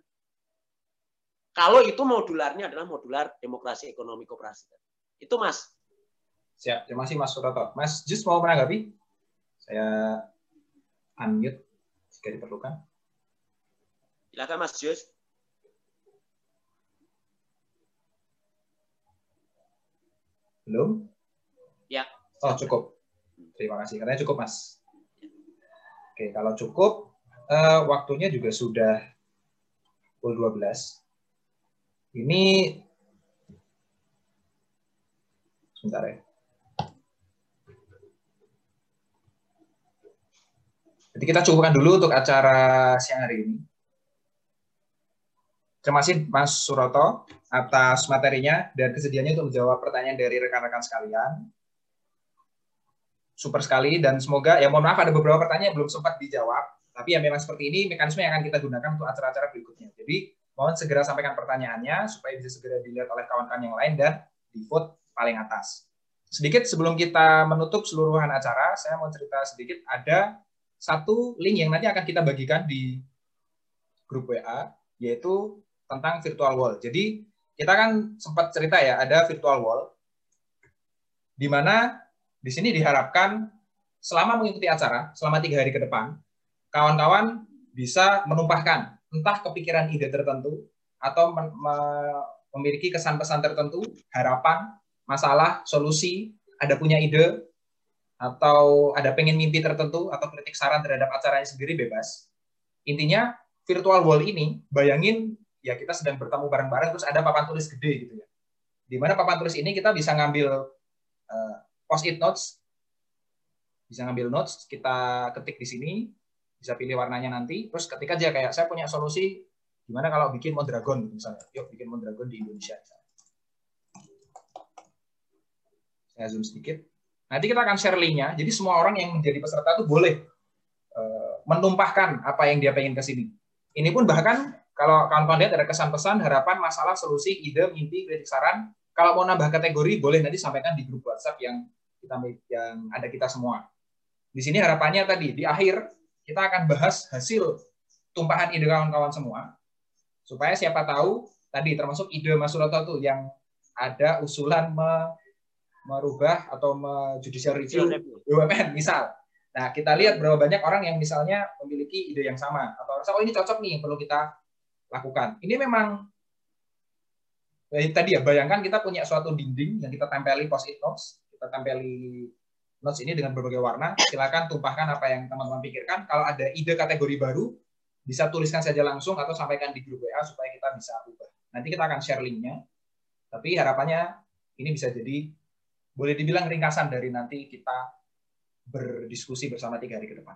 Kalau itu modularnya adalah modular demokrasi ekonomi kooperasi. Itu Mas. Siap, terima kasih Mas Suroto. Mas Jus mau menanggapi? Saya unmute jika diperlukan. Silakan Mas Jus. Belum? Ya. Oh, cukup. Terima kasih. Katanya cukup, Mas. Oke, kalau cukup, uh, waktunya juga sudah pukul 12. Ini sebentar ya. Jadi kita cukupkan dulu untuk acara siang hari ini. Terima kasih Mas Suroto atas materinya dan kesediaannya untuk menjawab pertanyaan dari rekan-rekan sekalian. Super sekali dan semoga ya mohon maaf ada beberapa pertanyaan yang belum sempat dijawab, tapi ya memang seperti ini mekanisme yang akan kita gunakan untuk acara-acara berikutnya. Jadi mohon segera sampaikan pertanyaannya supaya bisa segera dilihat oleh kawan-kawan yang lain dan di vote paling atas. Sedikit sebelum kita menutup seluruhan acara, saya mau cerita sedikit ada satu link yang nanti akan kita bagikan di grup WA, yaitu tentang virtual wall. Jadi kita kan sempat cerita ya, ada virtual wall, di mana di sini diharapkan selama mengikuti acara, selama tiga hari ke depan, kawan-kawan bisa menumpahkan entah kepikiran ide tertentu atau memiliki kesan pesan tertentu, harapan, masalah, solusi, ada punya ide, atau ada pengen mimpi tertentu, atau kritik saran terhadap acaranya sendiri bebas. Intinya, virtual wall ini, bayangin ya kita sedang bertemu bareng-bareng terus ada papan tulis gede gitu ya. Di mana papan tulis ini kita bisa ngambil uh, post-it notes, bisa ngambil notes, kita ketik di sini, bisa pilih warnanya nanti, terus ketika aja kayak saya punya solusi gimana kalau bikin Mondragon gitu misalnya, yuk bikin Mondragon di Indonesia. Saya zoom sedikit. Nanti kita akan share linknya, jadi semua orang yang menjadi peserta itu boleh uh, menumpahkan apa yang dia pengen ke sini. Ini pun bahkan kalau kawan-kawan lihat ada kesan-pesan, harapan, masalah, solusi, ide, mimpi, kritik, saran. Kalau mau nambah kategori, boleh nanti sampaikan di grup WhatsApp yang kita yang ada kita semua. Di sini harapannya tadi di akhir kita akan bahas hasil tumpahan ide kawan-kawan semua supaya siapa tahu tadi termasuk ide Mas Suroto tuh yang ada usulan me, merubah atau judicial review BUMN misal. Nah, kita lihat berapa banyak orang yang misalnya memiliki ide yang sama atau rasa oh ini cocok nih perlu kita lakukan. Ini memang eh, tadi ya bayangkan kita punya suatu dinding yang kita tempeli post-it notes, kita tempeli notes ini dengan berbagai warna. Silakan tumpahkan apa yang teman-teman pikirkan. Kalau ada ide kategori baru, bisa tuliskan saja langsung atau sampaikan di grup WA supaya kita bisa ubah. Nanti kita akan share linknya. Tapi harapannya ini bisa jadi boleh dibilang ringkasan dari nanti kita berdiskusi bersama tiga hari ke depan.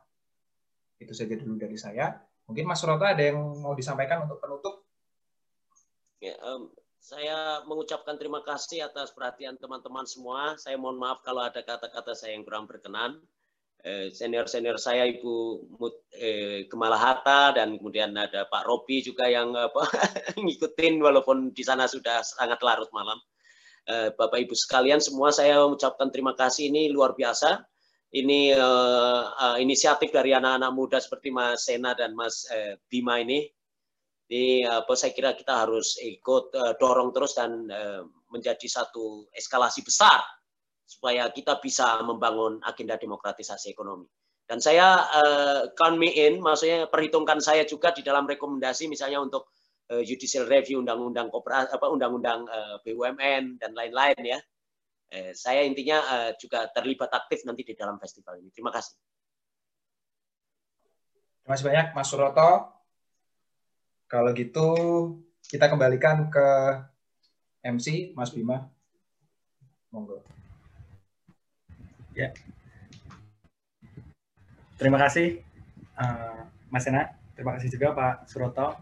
Itu saja dulu dari saya. Mungkin Mas Suroto ada yang mau disampaikan untuk penutup? Ya, um, saya mengucapkan terima kasih atas perhatian teman-teman semua. Saya mohon maaf kalau ada kata-kata saya yang kurang berkenan. Eh, senior-senior saya Ibu eh, Kemala Hatta dan kemudian ada Pak Robi juga yang apa ngikutin walaupun di sana sudah sangat larut malam. Eh, Bapak Ibu sekalian semua saya mengucapkan terima kasih ini luar biasa ini uh, inisiatif dari anak-anak muda seperti Mas Sena dan Mas uh, Bima ini. Ini apa saya kira kita harus ikut uh, dorong terus dan uh, menjadi satu eskalasi besar supaya kita bisa membangun agenda demokratisasi ekonomi. Dan saya uh, count me in, maksudnya perhitungkan saya juga di dalam rekomendasi misalnya untuk uh, judicial review undang-undang apa undang-undang uh, BUMN dan lain-lain ya eh, saya intinya eh, juga terlibat aktif nanti di dalam festival ini. Terima kasih. Terima kasih banyak Mas Suroto. Kalau gitu kita kembalikan ke MC Mas Bima. Monggo. Ya. Terima kasih uh, Mas Sena. Terima kasih juga Pak Suroto